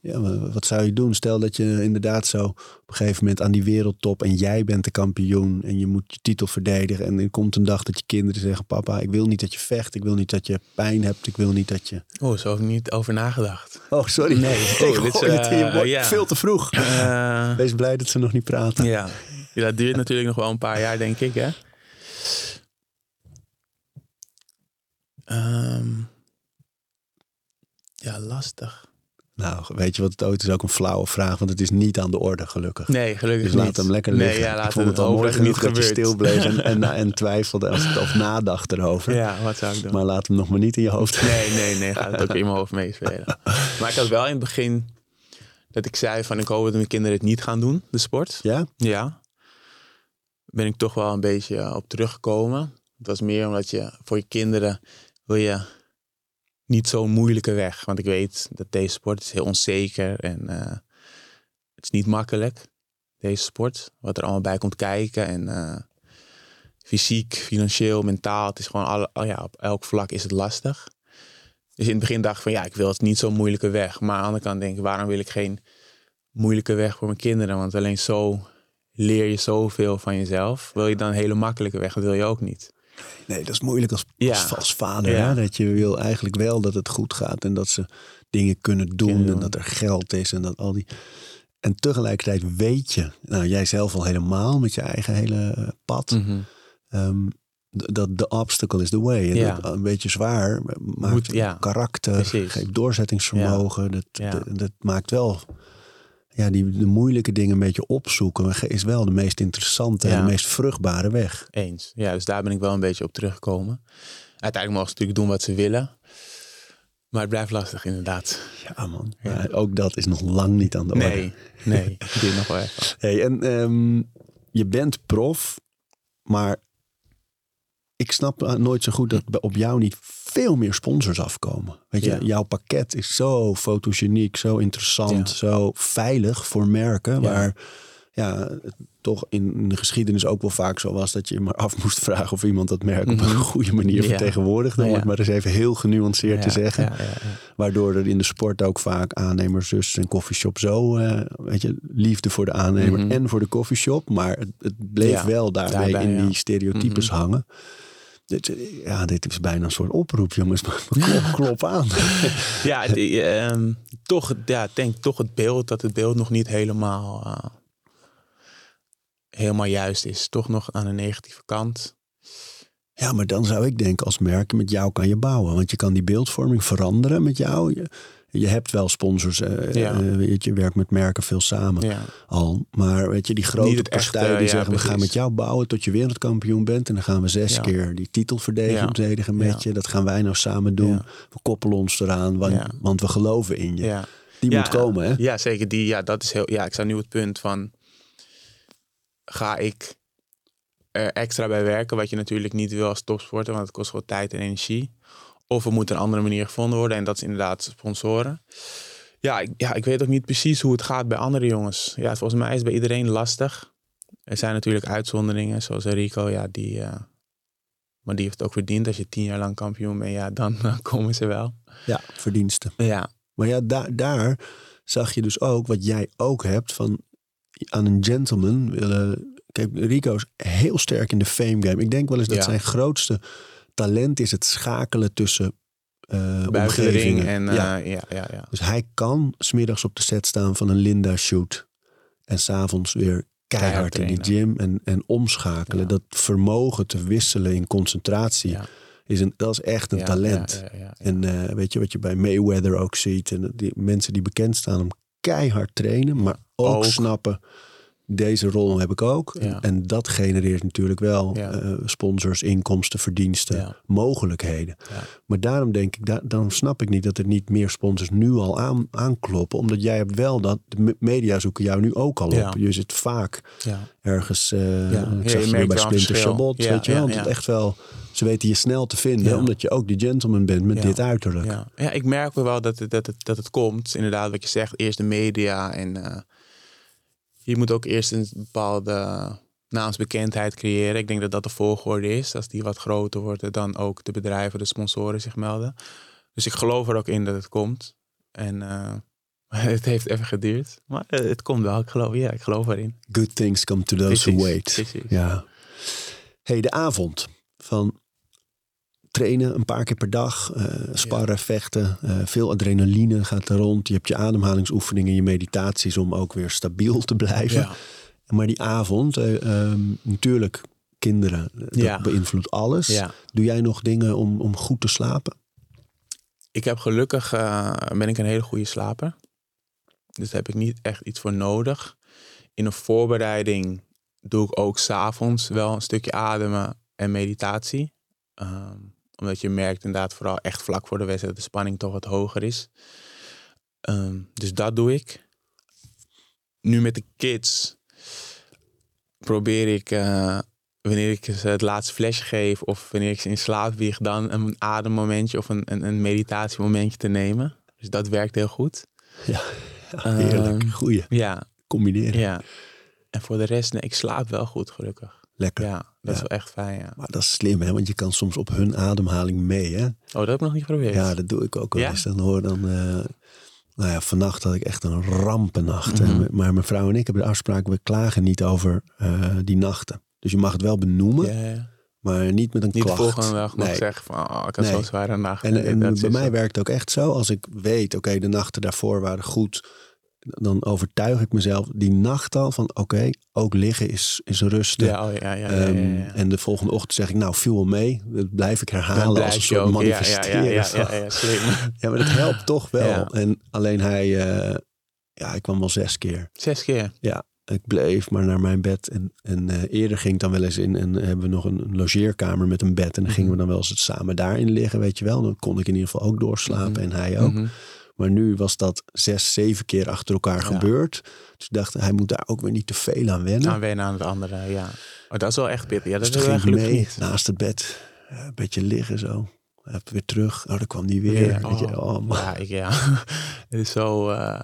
Ja, wat zou je doen? Stel dat je inderdaad zo op een gegeven moment aan die wereldtop en jij bent de kampioen en je moet je titel verdedigen. En er komt een dag dat je kinderen zeggen: Papa, ik wil niet dat je vecht, ik wil niet dat je pijn hebt, ik wil niet dat je. Oh, zo heb ik niet over nagedacht. Oh, sorry. Nee, oh, dit is uh, ja. veel te vroeg. Uh, Wees blij dat ze nog niet praten. Ja. ja, dat duurt natuurlijk nog wel een paar jaar, denk ik. Hè? Um, ja, lastig. Nou, weet je wat het ooit is? Ook een flauwe vraag, want het is niet aan de orde, gelukkig. Nee, gelukkig dus laat hem lekker liggen. Nee, ja, ik vond het al mooi genoeg dat je stil bleef en, en, en, twijfelde als het, of nadacht erover. Ja, wat zou ik doen? Maar laat hem nog maar niet in je hoofd. Nee, nee, nee, gaat het ook in mijn hoofd meespelen. Maar ik had wel in het begin dat ik zei van ik hoop dat mijn kinderen het niet gaan doen, de sport. Ja? Ja. Ben ik toch wel een beetje op teruggekomen. Het was meer omdat je voor je kinderen wil je niet zo'n moeilijke weg. Want ik weet dat deze sport is heel onzeker en uh, het is niet makkelijk. Deze sport, wat er allemaal bij komt kijken. En uh, fysiek, financieel, mentaal. Het is gewoon alle, oh ja, op elk vlak is het lastig. Dus in het begin dacht ik van ja, ik wil het niet zo'n moeilijke weg. Maar aan de andere kant denk ik, waarom wil ik geen moeilijke weg voor mijn kinderen? Want alleen zo leer je zoveel van jezelf. Wil je dan een hele makkelijke weg? Dat wil je ook niet. Nee, dat is moeilijk als, als, vader. Hè? Dat je wil eigenlijk wel dat het goed gaat en dat ze dingen kunnen doen en dat er geld is en dat al die. En tegelijkertijd weet je, nou jij zelf al helemaal met je eigen hele eh, pad, mm dat de obstacle is the way. Ja. dat een beetje zwaar maakt karakter, geeft doorzettingsvermogen. Dat, dat, dat maakt wel ja, die de moeilijke dingen een beetje opzoeken is wel de meest interessante en de meest vruchtbare weg. Eens. Ja, dus daar ben ik wel een beetje op teruggekomen. Uiteindelijk mogen ze natuurlijk doen wat ze willen. Maar het blijft lastig, inderdaad. Ja, man. Ja. ook dat is nog lang niet aan de orde. Nee, nee. Dit nog wel even. Hey, en um, je bent prof, maar ik snap nooit zo goed dat op jou niet veel meer sponsors afkomen. Weet je, jouw pakket is zo fotogeniek, zo interessant, zo veilig voor merken. Waar ja, toch in de geschiedenis ook wel vaak zo was dat je maar af moest vragen of iemand dat merk op een mhm. goede manier vertegenwoordigde. Om het maar eens even heel genuanceerd te zeggen. Waardoor er in de sport ook vaak aannemers, zus en koffieshop zo, uh, weet je, liefde voor de aannemer mhm. en voor de koffieshop. Maar het, het bleef wel daarmee in die stereotypes mhm. hangen. Dit, ja, dit is bijna een soort oproep, jongens. Klop, klop aan. ja, die, ehm, toch, ja, denk toch het beeld dat het beeld nog niet helemaal, uh, helemaal juist is. Toch nog aan de negatieve kant. Ja, maar dan zou ik denken, als merk, met jou kan je bouwen. Want je kan die beeldvorming veranderen met jou. Je, je hebt wel sponsors, uh, ja. uh, weet je, werkt met merken veel samen al. Maar weet je, die grote partijen die zeggen, we gaan met jou bouwen tot je wereldkampioen bent. En dan gaan we zes keer die titel verdedigen met je. Dat gaan wij nou samen doen. We koppelen ons eraan, want, want we geloven in je. Die moet komen, hè? Ja, zeker. Die, ja, dat is heel, ja, ik sta nu het punt van, ga ik er extra bij werken, wat je natuurlijk niet wil als topsporter, want het kost gewoon tijd en energie. Of er moet een andere manier gevonden worden. En dat is inderdaad sponsoren. Ja ik, ja, ik weet ook niet precies hoe het gaat bij andere jongens. Ja, volgens mij is het bij iedereen lastig. Er zijn natuurlijk uitzonderingen, zoals Rico. Ja, die, uh, maar die heeft ook verdiend. Als je tien jaar lang kampioen bent, ja, dan, dan komen ze wel. Ja, verdiensten. Ja. Maar ja, daar, daar zag je dus ook wat jij ook hebt van aan een gentleman willen. Kijk, Rico is heel sterk in de fame game. Ik denk wel eens dat zijn grootste talent is het schakelen tussen uh, omgevingen. En. Uh, ja. Ja, ja, Dus hij kan smiddags op de set staan van een Linda shoot. En s'avonds weer keihard, in de gym en, en omschakelen. Dat vermogen te wisselen in concentratie. Is een, dat is echt een talent. En uh, weet je wat je bij Mayweather ook ziet. En die mensen die bekend staan om keihard trainen, maar ook, Ook. snappen. Deze rol heb ik ook. En- Ja. En, dat genereert natuurlijk wel Ja. eh, sponsors, inkomsten, verdiensten, Ja. mogelijkheden. Maar daarom denk ik, da- dan snap ik niet dat er niet meer sponsors nu al aan, aankloppen. Omdat jij hebt wel dat, de me- media zoeken jou nu ook al op. Je zit vaak ergens, Ja. ik weer merkt bij Splinter weet je wel. ja. het echt wel, ze weten je snel te vinden, omdat je ook die gentleman bent met dit uiterlijk. Ja. ja, ik merk wel dat het, dat, het, dat het komt. Inderdaad, wat je zegt, eerst de media. En eh, je moet ook eerst een bepaalde naamsbekendheid creëren. Ik denk dat dat de volgorde is. Als die wat groter wordt, dan ook de bedrijven, de sponsoren zich melden. Dus ik geloof er ook in dat het komt. En eh, het heeft even geduurd. Maar eh, het komt wel. Ik geloof, ja, ik geloof erin. Good things come to those who wait. precies. Ja. hey, de avond van trainen een paar keer per dag, eh, sparren, vechten, eh, veel adrenaline gaat er rond. Je hebt je ademhalingsoefeningen, je meditaties om ook weer stabiel te blijven. Ja. Maar die avond, eh, ehm, natuurlijk kinderen, dat Ja. beïnvloedt alles. ja. Doe jij nog dingen om, om goed te slapen? Ik heb gelukkig, ben ik een hele goede slaper. Dus daar heb ik niet echt iets voor nodig. In een voorbereiding doe ik ook s'avonds wel een stukje ademen en meditatie. Ehm, omdat je merkt inderdaad vooral echt vlak voor de wedstrijd dat de spanning toch wat hoger is. Ehm, dus dat doe ik. Nu met de kids probeer ik, eh, wanneer ik ze het laatste flesje geef of wanneer ik ze in slaap wieg, dan een ademmomentje of een, een, een meditatiemomentje te nemen. Dus dat werkt heel goed. Ja, heerlijk. Ehm, Goeie. Ja, Combineren. ja. En voor de rest, nee, ik slaap wel goed, gelukkig. Lekker. Ja, dat is wel echt fijn, ja. Maar dat is slim, hè? Want je kan soms op hun ademhaling mee, hè? Oh, dat heb ik nog niet geprobeerd. Ja, dat doe ik ook wel eens. Dan hoor dan... eh, nou ja, vannacht had ik echt een rampennacht. Hè. Maar mijn vrouw en ik hebben de afspraak... we klagen niet over eh, die nachten. Dus je mag het wel benoemen, Ja, ja. maar niet met een Niet klacht. volgende dag nog Nee. zeggen van, oh, ik had Nee. zo'n zware nacht. En, bij mij zo. werkt het ook echt zo. Als ik weet, oké, de nachten daarvoor waren goed... dan overtuig ik mezelf die nacht al van... oké, ook liggen is, is rusten. Ja, oh, ja, ja, ja, ja, ja, Ehm, ja. En de volgende ochtend zeg ik, nou, viel wel mee. Dat blijf ik herhalen als een soort ja, ja, manifesteren. Ja, ja, ja, ja, slim. Ja, maar dat helpt toch wel. Ja. En alleen hij, eh, ja, ik kwam wel zes keer. Zes keer. Ik bleef maar naar mijn bed. En, en eh, eerder ging ik dan wel eens in. En hebben we nog een, een logeerkamer met een bed. En dan gingen we Mhm. dan wel eens het samen daarin liggen, weet je wel. Dan kon ik in ieder geval ook doorslapen Mhm. en hij ook. Mhm. Maar nu was dat zes, zeven keer achter elkaar Ja. gebeurd. Dus ik dacht, hij moet daar ook weer niet te veel aan wennen. Aan wennen aan het andere, ja. Maar dat is wel echt pittig. Ja, dat dus is mee niet. naast het bed. Ja, een beetje liggen zo. Weer terug. Oh, dan kwam die weer. Weer, Weet je, oh, man. Ja, ik, ja. het is zo, eh,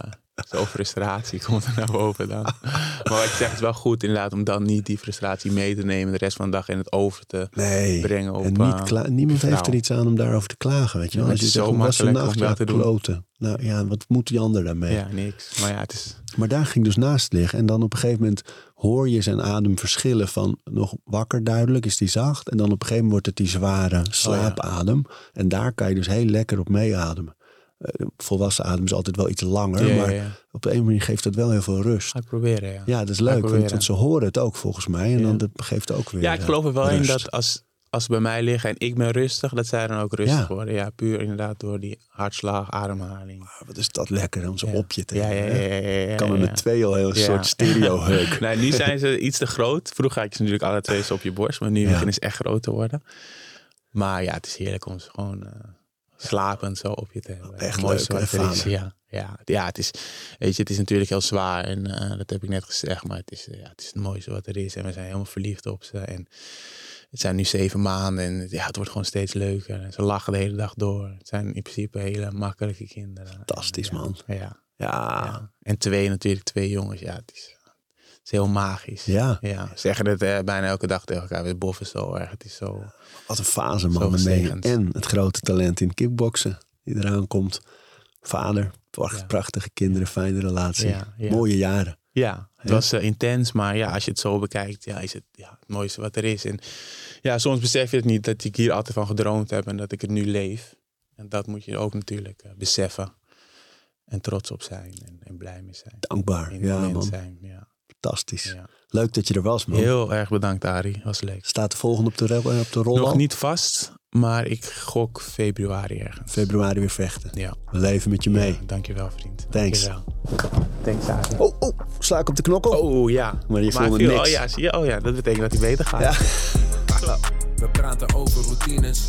zo frustratie komt er naar boven dan. maar wat je zegt is wel goed inderdaad om dan niet die frustratie mee te nemen de rest van de dag en het over te Nee. brengen op En niet eh, niemand heeft er iets aan om daarover te klagen, weet je wel. Ja, Als je het zo de makkelijk nacht? om dat doen. kloten. Nou ja, wat moet die ander daarmee? Ja, niks. Maar ja, het is... Maar daar ging dus naast liggen. En dan op een gegeven moment hoor je zijn adem verschillen van nog wakker duidelijk, is die zacht. En dan op een gegeven moment wordt het die zware Oh slaapadem. En daar kan je dus heel lekker op meeademen. Eh, volwassen adem is altijd wel iets langer, Ja, ja, maar ja. op een manier geeft dat wel heel veel rust. Ga ik proberen, ja. Ja, dat is leuk, want, ze horen het ook volgens mij. En dan dat geeft ook weer Ja, ik geloof er wel in dat als, als ze bij mij liggen en ik ben rustig, dat zij dan ook rustig worden. Ja, puur inderdaad door die hartslag, ademhaling. Ah, Wat is dat lekker om zo Ja. op je te Ja, ja, hebben, ja. hè? ja, ja, ja, kan er met twee al heel soort stereo-heuk. Nee, nu zijn ze iets te groot. Vroeger had je ze natuurlijk alle twee op je borst, maar nu beginnen ze echt groot te worden. Maar ja, het is heerlijk om ze gewoon eh, slapend zo op je te hebben. Echt leuk, er is. vader? Ja, ja, ja, het is, weet je, het is natuurlijk heel zwaar en eh, dat heb ik net gezegd, maar het is, eh, ja, het is het mooiste wat er is. En we zijn helemaal verliefd op ze. En het zijn nu zeven maanden en ja, het wordt gewoon steeds leuker. En ze lachen de hele dag door. Het zijn in principe hele makkelijke kinderen. Fantastisch, En, ja, man. Ja, Ja, ja. En twee natuurlijk, twee jongens. Ja, het is, is heel magisch. ja. Ja, zeggen het eh, bijna elke dag tegen elkaar. We boffen zo erg. Het is zo... wat een fase, man. En het grote talent in kickboksen die eraan komt. Vader, pracht- Ja. prachtige kinderen, fijne relatie. Ja, ja. Mooie jaren. Ja, het was eh, intens, maar ja, als je het zo bekijkt, ja, is het ja, het mooiste wat er is. En ja, soms besef je het niet dat ik hier altijd van gedroomd heb en dat ik het nu leef. En dat moet je ook natuurlijk eh, beseffen. En trots op zijn en, en blij mee zijn. Dankbaar. In het Ja, man. zijn. Ja. Fantastisch. Ja. Leuk dat je er was, man. Heel erg bedankt, Arie. Was leuk. Staat de volgende op de, ro- op de rol Nog al? niet vast, maar ik gok februari ergens. Februari weer vechten. Ja. We leven met je mee. Ja, dankjewel, vriend. Thanks. Dankjewel. Thanks, Arie. Oh, oh, sla ik op de knokkel? Oh ja. Maar je voelde niks. Oh ja, zie je? Oh ja, dat betekent dat hij beter gaat. Ja. We praten over routines.